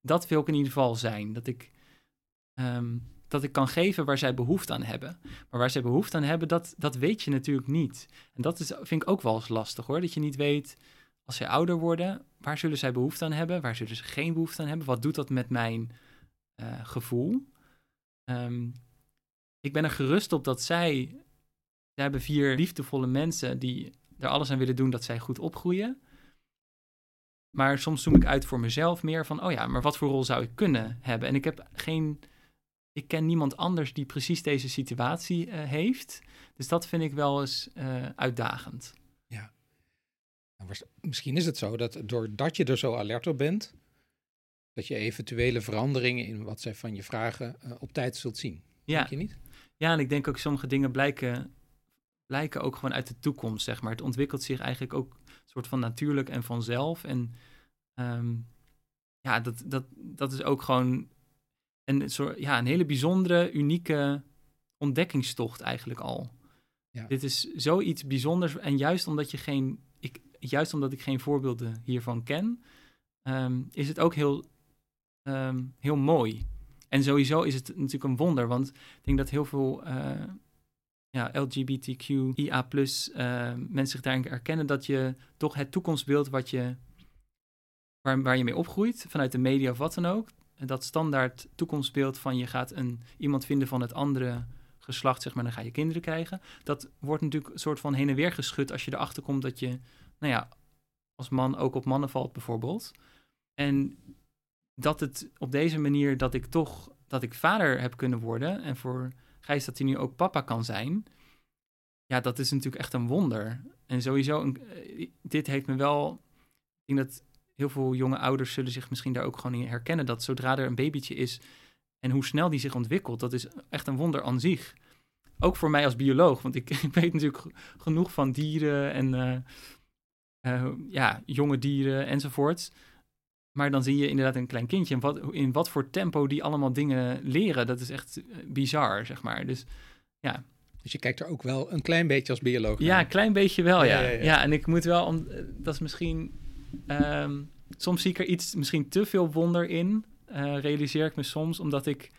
dat wil ik in ieder geval zijn. Dat ik, um, dat ik kan geven waar zij behoefte aan hebben. Maar waar zij behoefte aan hebben, dat, dat weet je natuurlijk niet. En dat is, vind ik ook wel eens lastig hoor. Dat je niet weet als zij ouder worden, waar zullen zij behoefte aan hebben? Waar zullen ze geen behoefte aan hebben? Wat doet dat met mijn uh, gevoel? Um, ik ben er gerust op dat zij, zij hebben vier liefdevolle mensen die er alles aan willen doen dat zij goed opgroeien. Maar soms zoom ik uit voor mezelf meer van, oh ja, maar wat voor rol zou ik kunnen hebben? En ik heb geen, ik ken niemand anders die precies deze situatie uh, heeft. Dus dat vind ik wel eens uh, uitdagend. Nou, misschien is het zo dat doordat je er zo alert op bent, dat je eventuele veranderingen in wat zij van je vragen uh, op tijd zult zien. Ja. Denk je niet? Ja, en ik denk ook sommige dingen blijken, blijken ook gewoon uit de toekomst, zeg maar. Het ontwikkelt zich eigenlijk ook soort van natuurlijk en vanzelf. En um, ja, dat, dat, dat is ook gewoon een, soort, ja, een hele bijzondere, unieke ontdekkingstocht eigenlijk al. Ja. Dit is zoiets bijzonders. En juist omdat je geen juist omdat ik geen voorbeelden hiervan ken, um, is het ook heel, um, heel mooi. En sowieso is het natuurlijk een wonder, want ik denk dat heel veel uh, ja, LGBTQIA plus uh, mensen zich daarin herkennen dat je toch het toekomstbeeld wat je, waar, waar je mee opgroeit, vanuit de media of wat dan ook, dat standaard toekomstbeeld van je gaat een, iemand vinden van het andere geslacht, zeg maar, dan ga je kinderen krijgen. Dat wordt natuurlijk een soort van heen en weer geschud als je erachter komt dat je nou ja, als man ook op mannen valt bijvoorbeeld. En dat het op deze manier dat ik toch, dat ik vader heb kunnen worden en voor Gijs dat hij nu ook papa kan zijn, ja, dat is natuurlijk echt een wonder. En sowieso, een, eh, dit heeft me wel, ik denk dat heel veel jonge ouders zullen zich misschien daar ook gewoon in herkennen, dat zodra er een babytje is en hoe snel die zich ontwikkelt, dat is echt een wonder aan zich. Ook voor mij als bioloog, want ik, weet natuurlijk genoeg van dieren en uh, uh, ja, jonge dieren enzovoort. Maar dan zie je inderdaad een klein kindje en wat, in wat voor tempo die allemaal dingen leren. Dat is echt eh, bizar, zeg maar. Dus ja. Dus je kijkt er ook wel een klein beetje als bioloog naar. Ja, een klein beetje wel, ja. Ja, ja, ja. en ik moet wel, om, eh, dat is misschien, um, soms zie ik er iets, misschien te veel wonder in. Uh, realiseer ik me soms, omdat ik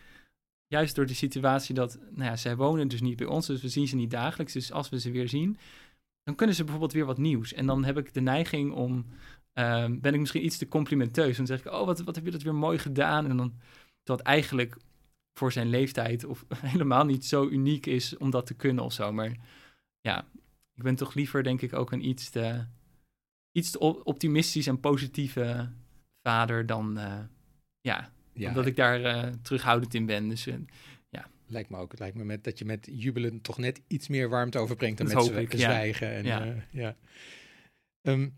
juist door de situatie dat, nou ja, zij wonen dus niet bij ons, dus we zien ze niet dagelijks. Dus als we ze weer zien, dan kunnen ze bijvoorbeeld weer wat nieuws. En dan heb ik de neiging om, ehm, ben ik misschien iets te complimenteus. Dan zeg ik, oh, wat, wat heb je dat weer mooi gedaan? En dan, dat eigenlijk voor zijn leeftijd of helemaal niet zo uniek is om dat te kunnen of zo. Maar ja, ik ben toch liever denk ik ook een iets te, iets te optimistisch en positieve vader dan, uh, ja, ja, omdat ik daar uh, terughoudend in ben. Dus uh, ja. Lijkt me ook. Het lijkt me met, dat je met jubelen toch net iets meer warmte overbrengt dan met ik, zwijgen. En, ja. ja. Um,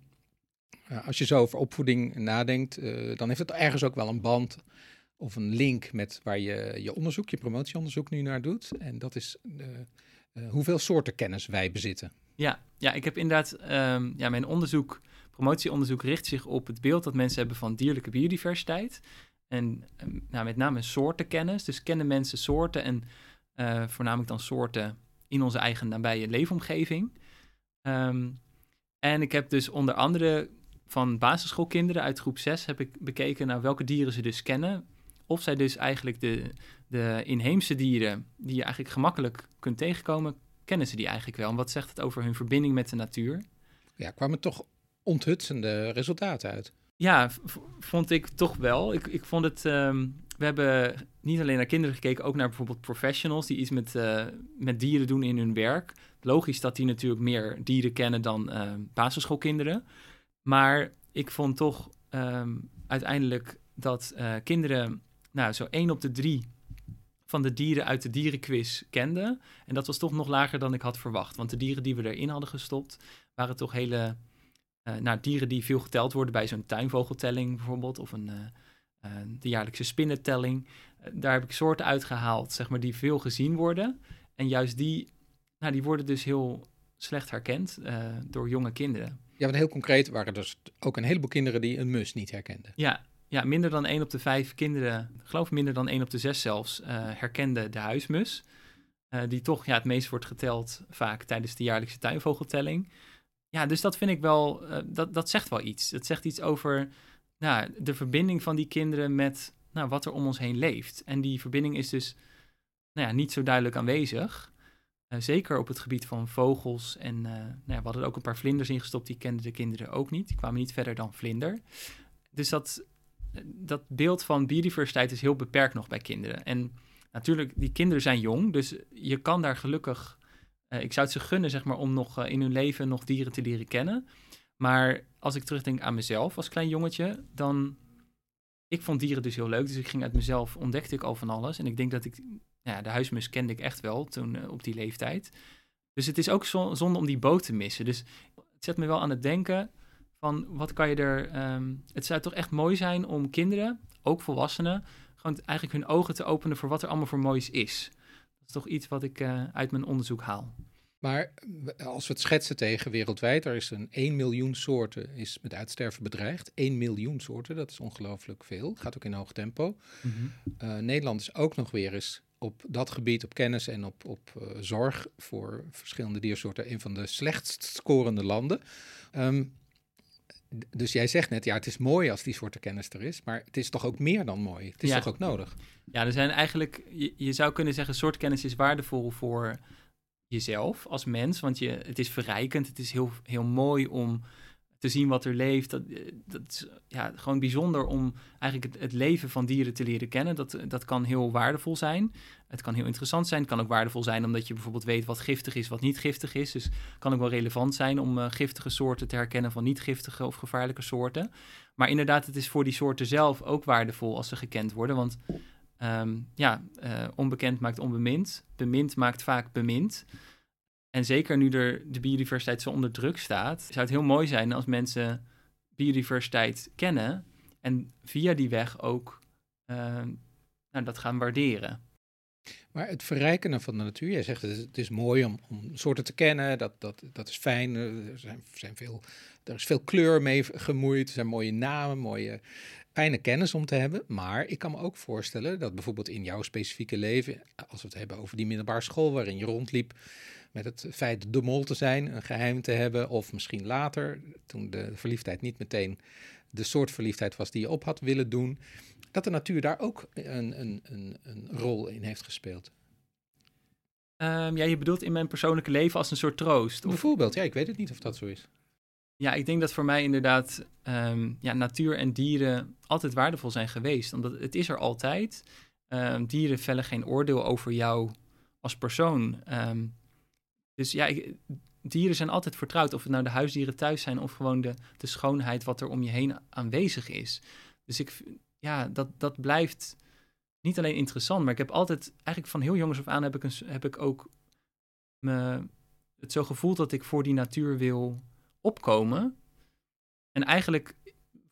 als je zo over opvoeding nadenkt, dan heeft het ergens ook wel een band of een link met waar je je onderzoek, je promotieonderzoek nu naar doet. En dat is hoeveel soorten kennis wij bezitten. Ja, ja ik heb inderdaad, um, ja, mijn onderzoek, promotieonderzoek richt zich op het beeld dat mensen hebben van dierlijke biodiversiteit. En ehm, nou, met name soortenkennis. Dus kennen mensen soorten en uh, voornamelijk dan soorten in onze eigen nabije leefomgeving. Um, en ik heb dus onder andere van basisschoolkinderen uit groep 6 heb ik bekeken naar welke dieren ze dus kennen. Of zij dus eigenlijk de, de inheemse dieren, die je eigenlijk gemakkelijk kunt tegenkomen, kennen ze die eigenlijk wel? En wat zegt het over hun verbinding met de natuur? Ja, kwamen toch onthutsende resultaten uit. Ja, vond ik toch wel. Ik, ik vond het. Ehm, we hebben niet alleen naar kinderen gekeken, ook naar bijvoorbeeld professionals die iets met, uh, met dieren doen in hun werk. Logisch dat die natuurlijk meer dieren kennen dan uh, basisschoolkinderen. Maar ik vond toch um, uiteindelijk dat uh, kinderen, nou, zo één op de drie van de dieren uit de dierenquiz kenden. En dat was toch nog lager dan ik had verwacht. Want de dieren die we erin hadden gestopt, waren toch hele uh, nou, dieren die veel geteld worden bij zo'n tuinvogeltelling bijvoorbeeld, of een, uh, de jaarlijkse spinnentelling. daar heb ik soorten uitgehaald, zeg maar, die veel gezien worden. En juist die, nou, die worden dus heel slecht herkend door jonge kinderen. Ja, want heel concreet waren er dus ook een heleboel kinderen die een mus niet herkenden. Ja, ja minder dan 1 op de 5 kinderen, ik geloof minder dan 1 op de 6 zelfs, herkenden de huismus. die toch ja, het meest wordt geteld vaak tijdens de jaarlijkse tuinvogeltelling. Ja, dus dat vind ik wel, uh, dat, dat zegt wel iets. Het zegt iets over nou, de verbinding van die kinderen met nou, wat er om ons heen leeft. En die verbinding is dus nou ja, niet zo duidelijk aanwezig. Uh, zeker op het gebied van vogels. En uh, nou ja, we hadden ook een paar vlinders ingestopt, die kenden de kinderen ook niet. Die kwamen niet verder dan vlinder. Dus dat, dat beeld van biodiversiteit is heel beperkt nog bij kinderen. En natuurlijk, die kinderen zijn jong, dus je kan daar gelukkig eh, ik zou het ze gunnen, zeg maar, om nog eh, in hun leven nog dieren te leren kennen. Maar als ik terugdenk aan mezelf als klein jongetje, dan... Ik vond dieren dus heel leuk, dus ik ging uit mezelf, ontdekte ik al van alles. En ik denk dat ik, ja, de huismus kende ik echt wel toen eh, op die leeftijd. Dus het is ook zonde om die boot te missen. Dus het zet me wel aan het denken van, wat kan je er... Um, het zou toch echt mooi zijn om kinderen, ook volwassenen, gewoon eigenlijk hun ogen te openen voor wat er allemaal voor moois is. Dat is toch iets wat ik uh, uit mijn onderzoek haal. Maar als we het schetsen tegen wereldwijd, er is een 1 miljoen soorten is met uitsterven bedreigd. 1 miljoen soorten, dat is ongelooflijk veel. Gaat ook in hoog tempo. Mm -hmm. uh, Nederland is ook nog weer eens op dat gebied, op kennis en op, op uh, zorg voor verschillende diersoorten, een van de slechtst scorende landen. Um, dus jij zegt net, ja, het is mooi als die soorten kennis er is, maar het is toch ook meer dan mooi? Het is ja. toch ook nodig? Ja, er zijn eigenlijk, je, je zou kunnen zeggen, soortkennis is waardevol voor jezelf als mens, want je, het is verrijkend, het is heel, heel mooi om te zien wat er leeft. Dat, eh, dat is ja, gewoon bijzonder om eigenlijk het, leven van dieren te leren kennen. Dat, dat kan heel waardevol zijn. Het kan heel interessant zijn. Het kan ook waardevol zijn omdat je bijvoorbeeld weet wat giftig is, wat niet giftig is. Dus het kan ook wel relevant zijn om uh, giftige soorten te herkennen van niet giftige of gevaarlijke soorten. Maar inderdaad, het is voor die soorten zelf ook waardevol als ze gekend worden. Want um, ja, onbekend maakt onbemind. Bemind maakt vaak bemind. En zeker nu er de biodiversiteit zo onder druk staat, zou het heel mooi zijn als mensen biodiversiteit kennen en via die weg ook uh, nou, dat gaan waarderen. Maar het verrijken van de natuur, jij zegt het is mooi om, om soorten te kennen, dat, dat, dat is fijn. Er, zijn, zijn veel, er is veel kleur mee gemoeid, er zijn mooie namen, mooie, fijne kennis om te hebben. Maar ik kan me ook voorstellen dat bijvoorbeeld in jouw specifieke leven, als we het hebben over die middelbare school waarin je rondliep, met het feit de mol te zijn, een geheim te hebben, of misschien later, toen de verliefdheid niet meteen de soort verliefdheid was die je op had willen doen. dat de natuur daar ook een, een, een, een rol in heeft gespeeld. Ehm, ja, je bedoelt in mijn persoonlijke leven als een soort troost. Of, Bijvoorbeeld, ja, ik weet het niet of dat zo is. ja, ik denk dat voor mij inderdaad ehm, ja, natuur en dieren altijd waardevol zijn geweest. Omdat het is er altijd. Ehm, dieren vellen geen oordeel over jou als persoon. Ehm, dus ja, dieren zijn altijd vertrouwd. Of het nou de huisdieren thuis zijn of gewoon de, de schoonheid wat er om je heen aanwezig is. Dus ik, ja, dat, dat blijft niet alleen interessant, maar ik heb altijd, eigenlijk van heel jongs af aan heb ik, een, heb ik ook me, het zo gevoeld dat ik voor die natuur wil opkomen. En eigenlijk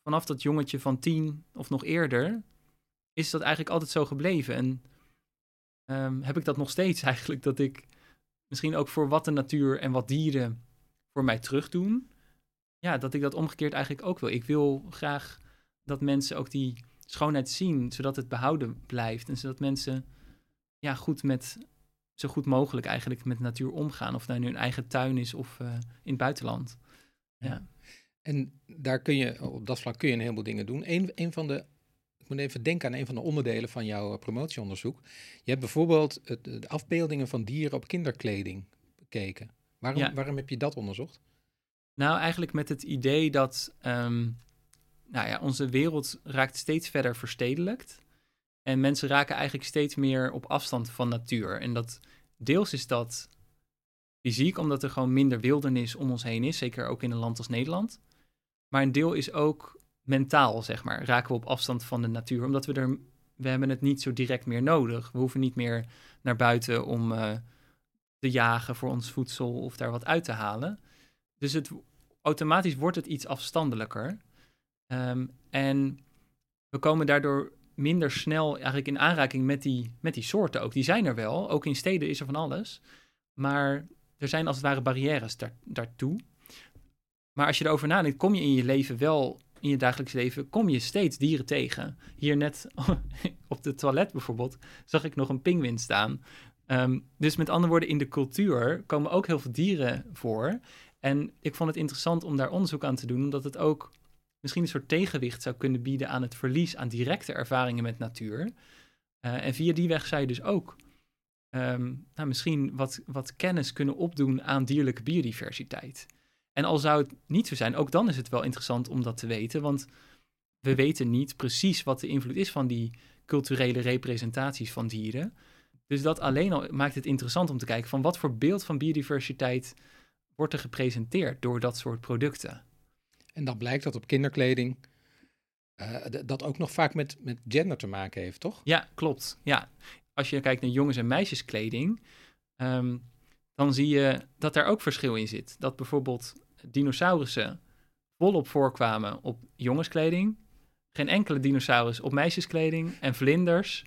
vanaf dat jongetje van tien of nog eerder, is dat eigenlijk altijd zo gebleven. En ehm, heb ik dat nog steeds eigenlijk, dat ik misschien ook voor wat de natuur en wat dieren voor mij terugdoen, ja, dat ik dat omgekeerd eigenlijk ook wil. Ik wil graag dat mensen ook die schoonheid zien, zodat het behouden blijft. En zodat mensen ja, goed met, zo goed mogelijk eigenlijk met natuur omgaan. Of nou in hun eigen tuin is of eh, in het buitenland. Ja. En daar kun je, op dat vlak kun je een heleboel dingen doen. Een, een van de, moet even denken aan een van de onderdelen van jouw eh, promotieonderzoek. Je hebt bijvoorbeeld het, de afbeeldingen van dieren op kinderkleding bekeken. Waarom, Ja. waarom heb je dat onderzocht? Nou, eigenlijk met het idee dat ehm, nou ja, onze wereld raakt steeds verder verstedelijkt. En mensen raken eigenlijk steeds meer op afstand van natuur. En dat deels is dat fysiek, omdat er gewoon minder wildernis om ons heen is. Zeker ook in een land als Nederland. Maar een deel is ook mentaal, zeg maar. Raken we op afstand van de natuur. Omdat we er. We hebben het niet zo direct meer nodig. We hoeven niet meer naar buiten om eh, te jagen voor ons voedsel of daar wat uit te halen. Dus het, automatisch wordt het iets afstandelijker. Ehm, en we komen daardoor minder snel eigenlijk in aanraking met die, met die soorten ook. Die zijn er wel. Ook in steden is er van alles. Maar er zijn als het ware barrières daar, daartoe. Maar als je erover nadenkt, kom je in je leven wel, in je dagelijks leven, kom je steeds dieren tegen. Hier net op de toilet bijvoorbeeld, zag ik nog een pinguïn staan. Ehm, dus met andere woorden, in de cultuur komen ook heel veel dieren voor. En ik vond het interessant om daar onderzoek aan te doen, omdat het ook misschien een soort tegenwicht zou kunnen bieden aan het verlies aan directe ervaringen met natuur. Eh, en via die weg zou je dus ook ehm, nou, misschien wat, wat kennis kunnen opdoen aan dierlijke biodiversiteit. En al zou het niet zo zijn, ook dan is het wel interessant om dat te weten, want we weten niet precies wat de invloed is van die culturele representaties van dieren. Dus dat alleen al maakt het interessant om te kijken van wat voor beeld van biodiversiteit wordt er gepresenteerd door dat soort producten. En dan blijkt dat op kinderkleding eh, dat ook nog vaak met, met gender te maken heeft, toch? Ja, klopt. Ja. Als je kijkt naar jongens- en meisjeskleding, ehm, dan zie je dat daar ook verschil in zit. Dat bijvoorbeeld dinosaurussen volop voorkwamen op jongenskleding, geen enkele dinosaurus op meisjeskleding en vlinders.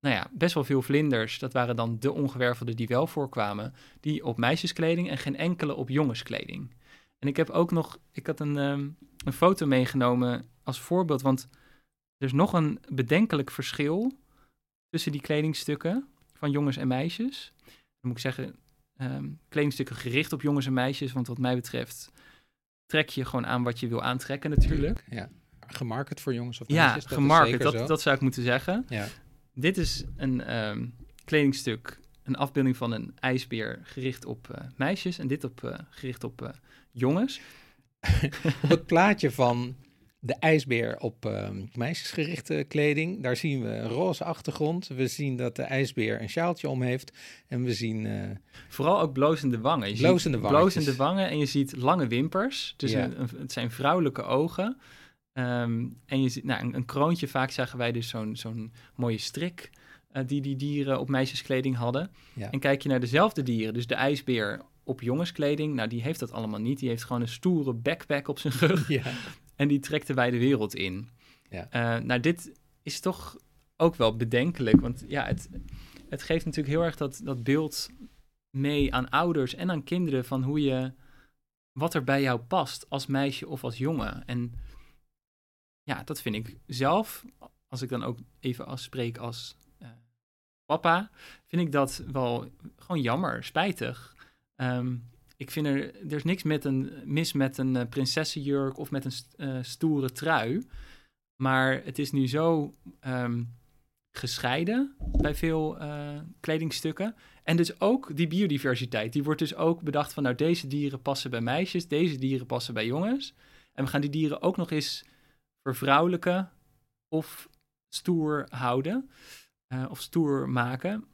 Nou ja, best wel veel vlinders, dat waren dan de ongewervelden die wel voorkwamen, die op meisjeskleding en geen enkele op jongenskleding. En ik heb ook nog, ik had een, ehm, een foto meegenomen als voorbeeld, want er is nog een bedenkelijk verschil tussen die kledingstukken van jongens en meisjes. Dan moet ik zeggen, ehm, kledingstukken gericht op jongens en meisjes, want wat mij betreft trek je gewoon aan wat je wil aantrekken natuurlijk. Ja. Gemarket voor jongens of Ja, meisjes? dat is gemarket, dat, zo. dat zou ik moeten zeggen. Ja. Dit is een ehm, kledingstuk, een afbeelding van een ijsbeer gericht op eh, meisjes en dit op, eh, gericht op eh, jongens. Op het plaatje van de ijsbeer op ehm, meisjesgerichte kleding, daar zien we een roze achtergrond. We zien dat de ijsbeer een sjaaltje om heeft. En we zien eh, Vooral ook blozende wangen. Je Blozende ziet blozende wangen en je ziet lange wimpers. Dus Ja. een, een- het zijn vrouwelijke ogen. Ehm, en je ziet nou, een, een kroontje. Vaak zagen wij dus zo'n zo'n mooie strik eh, die die dieren op meisjeskleding hadden. Ja. En kijk je naar dezelfde dieren, dus de ijsbeer op jongenskleding. Nou, die heeft dat allemaal niet. Die heeft gewoon een stoere backpack op zijn rug. ja. En die trekt de wijde wereld in. Ja. Eh, nou, dit is toch ook wel bedenkelijk. Want ja, het, het geeft natuurlijk heel erg dat, dat beeld mee aan ouders en aan kinderen van hoe je, wat er bij jou past als meisje of als jongen. En ja, dat vind ik zelf, als ik dan ook even als spreek als eh, papa, vind ik dat wel gewoon jammer, spijtig. Ehm, ik vind er, er is niks met een, mis met een eh, prinsessenjurk of met een st- eh, stoere trui. Maar het is nu zo ehm, gescheiden bij veel eh, kledingstukken. En dus ook die biodiversiteit. Die wordt dus ook bedacht van, nou, deze dieren passen bij meisjes, deze dieren passen bij jongens. En we gaan die dieren ook nog eens vervrouwelijken of stoer houden. of stoer maken.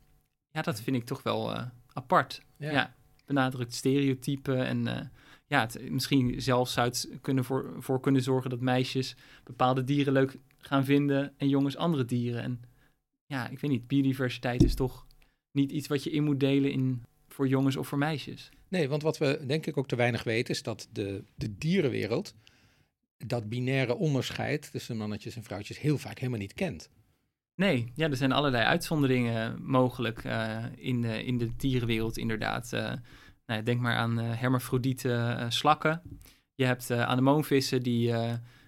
Ja, dat vind ik toch wel apart. Ja. Benadrukt stereotypen en eh, ja, misschien zelfs zou het kunnen voor, voor kunnen zorgen dat meisjes bepaalde dieren leuk gaan vinden en jongens andere dieren. En ja, ik weet niet, biodiversiteit is toch niet iets wat je in moet delen in, voor jongens of voor meisjes. Nee, want wat we denk ik ook te weinig weten is dat de, de dierenwereld dat binaire onderscheid tussen mannetjes en vrouwtjes heel vaak helemaal niet kent. Nee, ja, er zijn allerlei uitzonderingen mogelijk eh, in, de, in de dierenwereld inderdaad. Eh, nou denk maar aan eh, slakken. Je hebt anemoonvissen die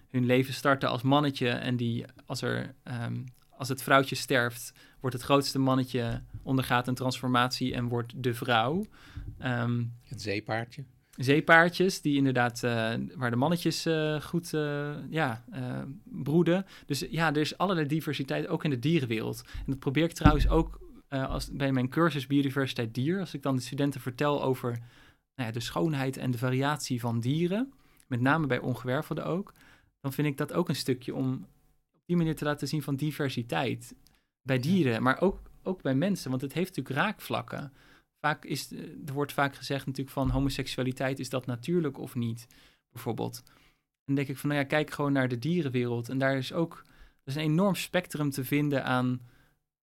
hun leven starten als mannetje en die als, er, ehm, als het vrouwtje sterft, wordt het grootste mannetje ondergaat een transformatie en wordt de vrouw. Ehm, Het zeepaardje. Zeepaardjes, die inderdaad, eh, waar de mannetjes eh, goed eh, ja, broeden. Dus ja, er is allerlei diversiteit, ook in de dierenwereld. En dat probeer ik trouwens ook als, bij mijn cursus Biodiversiteit Dier. Als ik dan de studenten vertel over nou ja, de schoonheid en de variatie van dieren, met name bij ongewervelden ook, dan vind ik dat ook een stukje om op die manier te laten zien van diversiteit bij dieren, maar ook, ook bij mensen, want het heeft natuurlijk raakvlakken vaak is, eh, er wordt vaak gezegd natuurlijk van homoseksualiteit, is dat natuurlijk of niet, bijvoorbeeld. En dan denk ik van, nou ja, kijk gewoon naar de dierenwereld. En daar is ook, er is een enorm spectrum te vinden aan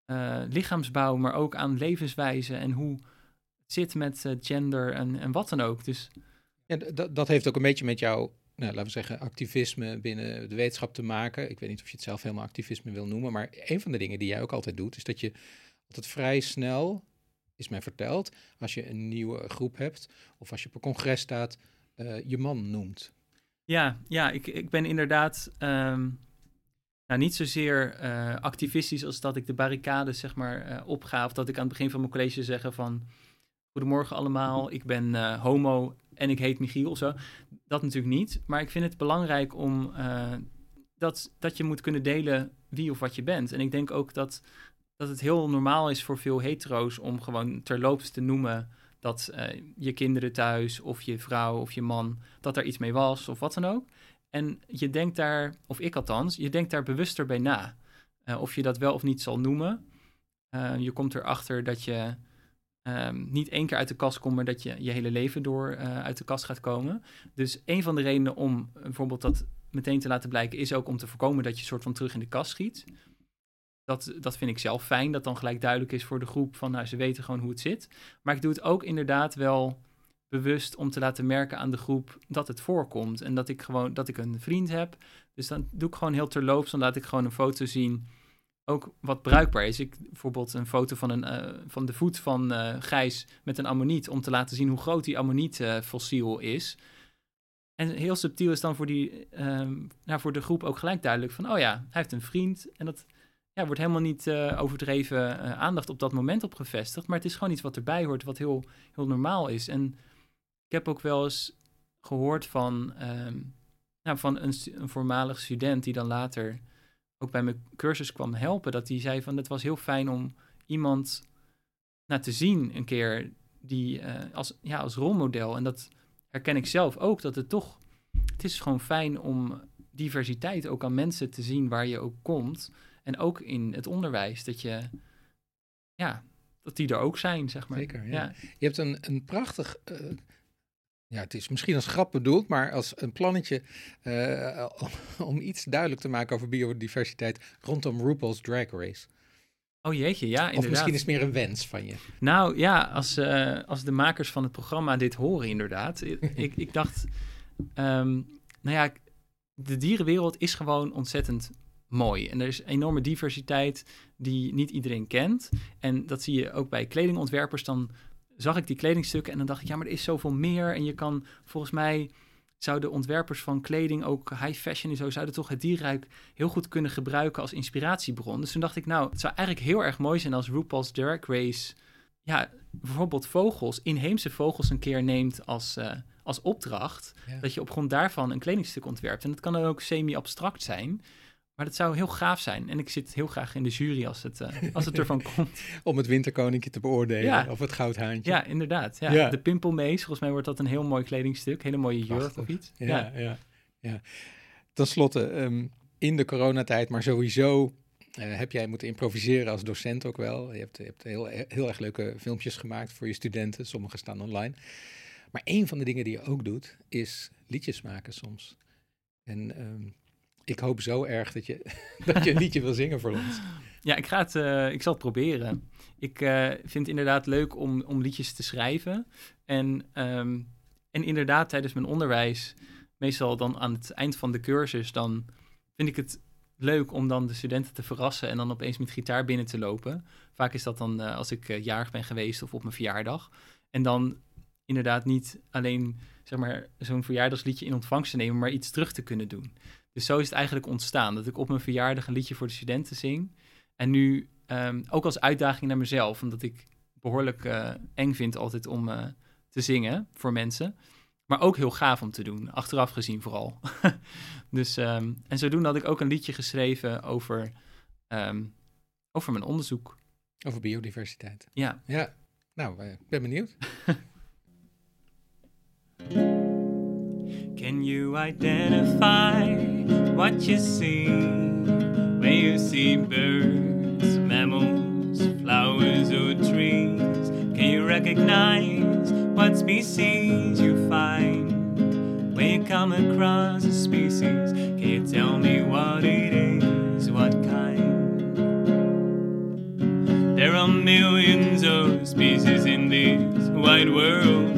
eh, lichaamsbouw, maar ook aan levenswijze en hoe het zit met eh, gender en, en wat dan ook. Dus Ja, dat heeft ook een beetje met jouw, nou, laten we zeggen, activisme binnen de wetenschap te maken. Ik weet niet of je het zelf helemaal activisme wil noemen, maar een van de dingen die jij ook altijd doet, is dat je altijd vrij snel, is mij verteld, als je een nieuwe groep hebt of als je op een congres staat, eh, je man noemt. Ja, ja ik, ik ben inderdaad ehm, nou, niet zozeer eh, activistisch als dat ik de barricades zeg maar eh, opga. Of dat ik aan het begin van mijn college zeg van... Goedemorgen allemaal, ik ben homo en ik heet Michiel zo. Dat natuurlijk niet. Maar ik vind het belangrijk om dat, dat je moet kunnen delen wie of wat je bent. En ik denk ook dat, dat het heel normaal is voor veel hetero's om gewoon terloops te noemen dat eh, je kinderen thuis of je vrouw of je man, dat er iets mee was of wat dan ook. En je denkt daar, of ik althans, je denkt daar bewuster bij na. Eh, of je dat wel of niet zal noemen. Eh, je komt erachter dat je ehm, niet één keer uit de kast komt, maar dat je je hele leven door uit de kast gaat komen. Dus een van de redenen om bijvoorbeeld dat meteen te laten blijken, is ook om te voorkomen dat je soort van terug in de kast schiet. Dat, dat vind ik zelf fijn, dat dan gelijk duidelijk is voor de groep van, nou, ze weten gewoon hoe het zit. Maar ik doe het ook inderdaad wel bewust om te laten merken aan de groep dat het voorkomt. En dat ik gewoon, dat ik een vriend heb. Dus dan doe ik gewoon heel terloops, dan laat ik gewoon een foto zien, ook wat bruikbaar is. Ik, bijvoorbeeld een foto van, een, eh, van de voet van eh, Gijs met een ammoniet, om te laten zien hoe groot die ammonietfossiel is. En heel subtiel is dan voor, die, ehm, nou, voor de groep ook gelijk duidelijk van, oh ja, hij heeft een vriend. En dat ja, wordt helemaal niet eh, overdreven eh, aandacht op dat moment op gevestigd. Maar het is gewoon iets wat erbij hoort, wat heel, heel normaal is. En ik heb ook wel eens gehoord van, ehm, van een, een voormalig student die dan later ook bij mijn cursus kwam helpen. Dat die zei van het was heel fijn om iemand nou, te zien een keer die eh, als, ja, als rolmodel. En dat herken ik zelf ook, dat het toch, het is gewoon fijn om diversiteit ook aan mensen te zien waar je ook komt. En ook in het onderwijs, dat je, ja, dat die er ook zijn, zeg maar. Zeker, ja. Je hebt een, een prachtig, eh, ja, het is misschien als grap bedoeld, maar als een plannetje eh, om, iets duidelijk te maken over biodiversiteit rondom RuPaul's Drag Race. Oh jeetje, ja, inderdaad. Of misschien is het meer een wens van je. Nou ja, als, eh, als de makers van het programma dit horen inderdaad. ik, ik dacht, ehm, nou ja, de dierenwereld is gewoon ontzettend mooi. En er is enorme diversiteit die niet iedereen kent. En dat zie je ook bij kledingontwerpers. Dan zag ik die kledingstukken en dan dacht ik, ja, maar er is zoveel meer. En je kan volgens mij zouden ontwerpers van kleding, ook high fashion en zo, zouden toch het dierrijk heel goed kunnen gebruiken als inspiratiebron. Dus toen dacht ik, nou, het zou eigenlijk heel erg mooi zijn als RuPaul's Drag Race, ja, bijvoorbeeld vogels, inheemse vogels een keer neemt als, eh, als opdracht. Ja. Dat je op grond daarvan een kledingstuk ontwerpt. En dat kan dan ook semi-abstract zijn. Maar dat zou heel gaaf zijn. En ik zit heel graag in de jury als het, uh, als het ervan komt. Om het winterkoninkje te beoordelen. Ja. Of het goudhaantje. Ja, inderdaad. Ja. ja. De pimpelmees. Volgens mij wordt dat een heel mooi kledingstuk. Hele mooie jurk of iets. Ja, ja. ja, Ten slotte, um, in de coronatijd, maar sowieso uh, heb jij moeten improviseren als docent ook wel. Je hebt, je hebt heel, heel erg leuke filmpjes gemaakt voor je studenten. Sommige staan online. Maar een van de dingen die je ook doet, is liedjes maken soms. En um, ik hoop zo erg dat je, dat je een liedje wil zingen voor ons. Ja, ik, ga het, uh, ik zal het proberen. Ik uh, vind het inderdaad leuk om, om liedjes te schrijven. En, um, en inderdaad, tijdens mijn onderwijs, meestal dan aan het eind van de cursus, dan vind ik het leuk om dan de studenten te verrassen en dan opeens met gitaar binnen te lopen. Vaak is dat dan uh, als ik jarig ben geweest of op mijn verjaardag. En dan inderdaad niet alleen zeg maar, zo'n verjaardagsliedje in ontvangst te nemen, maar iets terug te kunnen doen. Dus zo is het eigenlijk ontstaan. Dat ik op mijn verjaardag een liedje voor de studenten zing. En nu um, ook als uitdaging naar mezelf, omdat ik behoorlijk uh, eng vind altijd om uh, te zingen voor mensen. Maar ook heel gaaf om te doen, achteraf gezien vooral. dus, um, en zodoende had ik ook een liedje geschreven over, um, over mijn onderzoek. Over biodiversiteit. Ja. Ja, nou, ik uh, ben benieuwd. Can you identify what you see when you see birds, mammals, flowers, or trees? Can you recognize what species you find when you come across a species? Can you tell me what it is, what kind? There are millions of species in this wide world,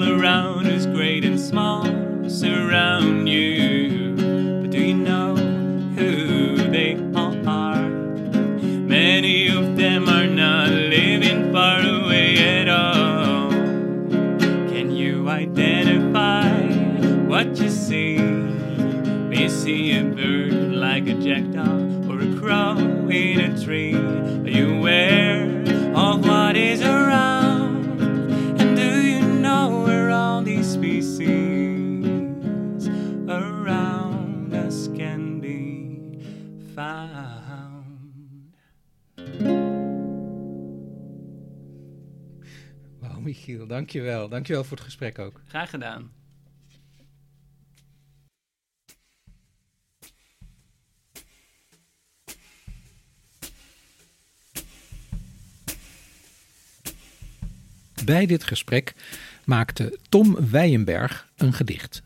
all around us, great and small surround you. But do you know who they all are? Many of them are not living far away at all. Can you identify what you see? You see a bird like a jackdaw Wauw, Michiel, dankjewel. Dankjewel voor het gesprek ook. Graag gedaan. Bij dit gesprek maakte Tom Weijenberg een gedicht.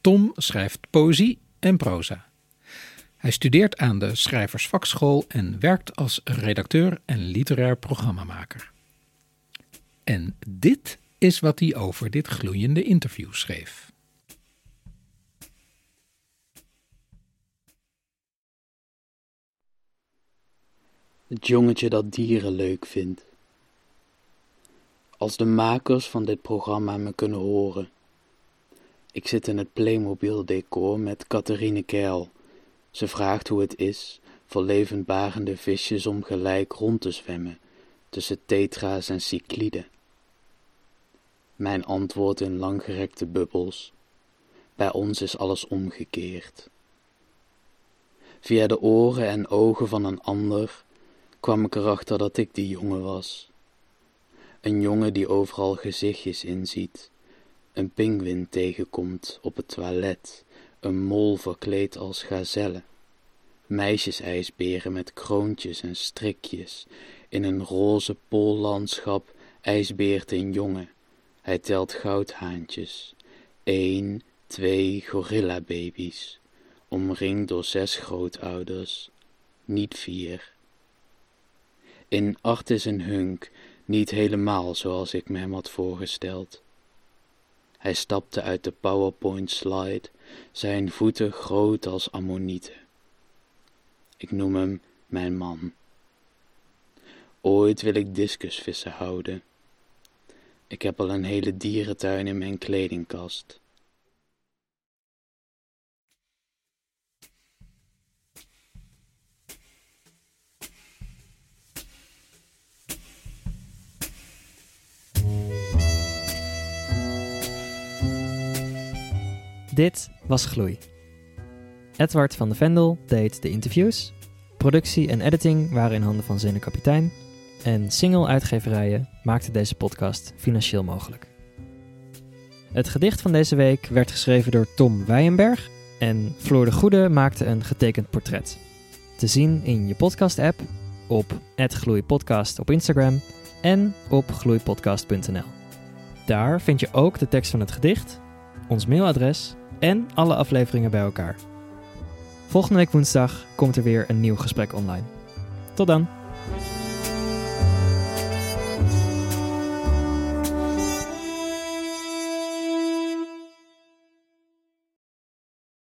Tom schrijft poëzie en proza. Hij studeert aan de Schrijversvakschool en werkt als redacteur en literair programmamaker. En dit is wat hij over dit gloeiende interview schreef. Het jongetje dat dieren leuk vindt. Als de makers van dit programma me kunnen horen, ik zit in het Playmobil-decor met Catharine Keil. Ze vraagt hoe het is voor levendbarende visjes om gelijk rond te zwemmen tussen tetra's en cycliden. Mijn antwoord in langgerekte bubbels. Bij ons is alles omgekeerd. Via de oren en ogen van een ander kwam ik erachter dat ik die jongen was. Een jongen die overal gezichtjes inziet een pinguïn tegenkomt op het toilet, een mol verkleed als gazelle, meisjesijsberen met kroontjes en strikjes, in een roze poollandschap ijsbeert een jongen, hij telt goudhaantjes, één, twee gorillababy's, omringd door zes grootouders, niet vier. In Artis en Hunk niet helemaal zoals ik me hem had voorgesteld. Hij stapte uit de PowerPoint-slide, zijn voeten groot als ammonieten. Ik noem hem mijn man. Ooit wil ik discusvissen houden. Ik heb al een hele dierentuin in mijn kledingkast. Dit was Gloei. Edward van de Vendel deed de interviews. Productie en editing waren in handen van Zene Kapitein. En single-uitgeverijen maakten deze podcast financieel mogelijk. Het gedicht van deze week werd geschreven door Tom Weijenberg en Floor de Goede maakte een getekend portret. Te zien in je podcast-app, op @gloeipodcast op Instagram en op gloeipodcast.nl. Daar vind je ook de tekst van het gedicht, ons mailadres en alle afleveringen bij elkaar. Volgende week woensdag komt er weer een nieuw gesprek online. Tot dan!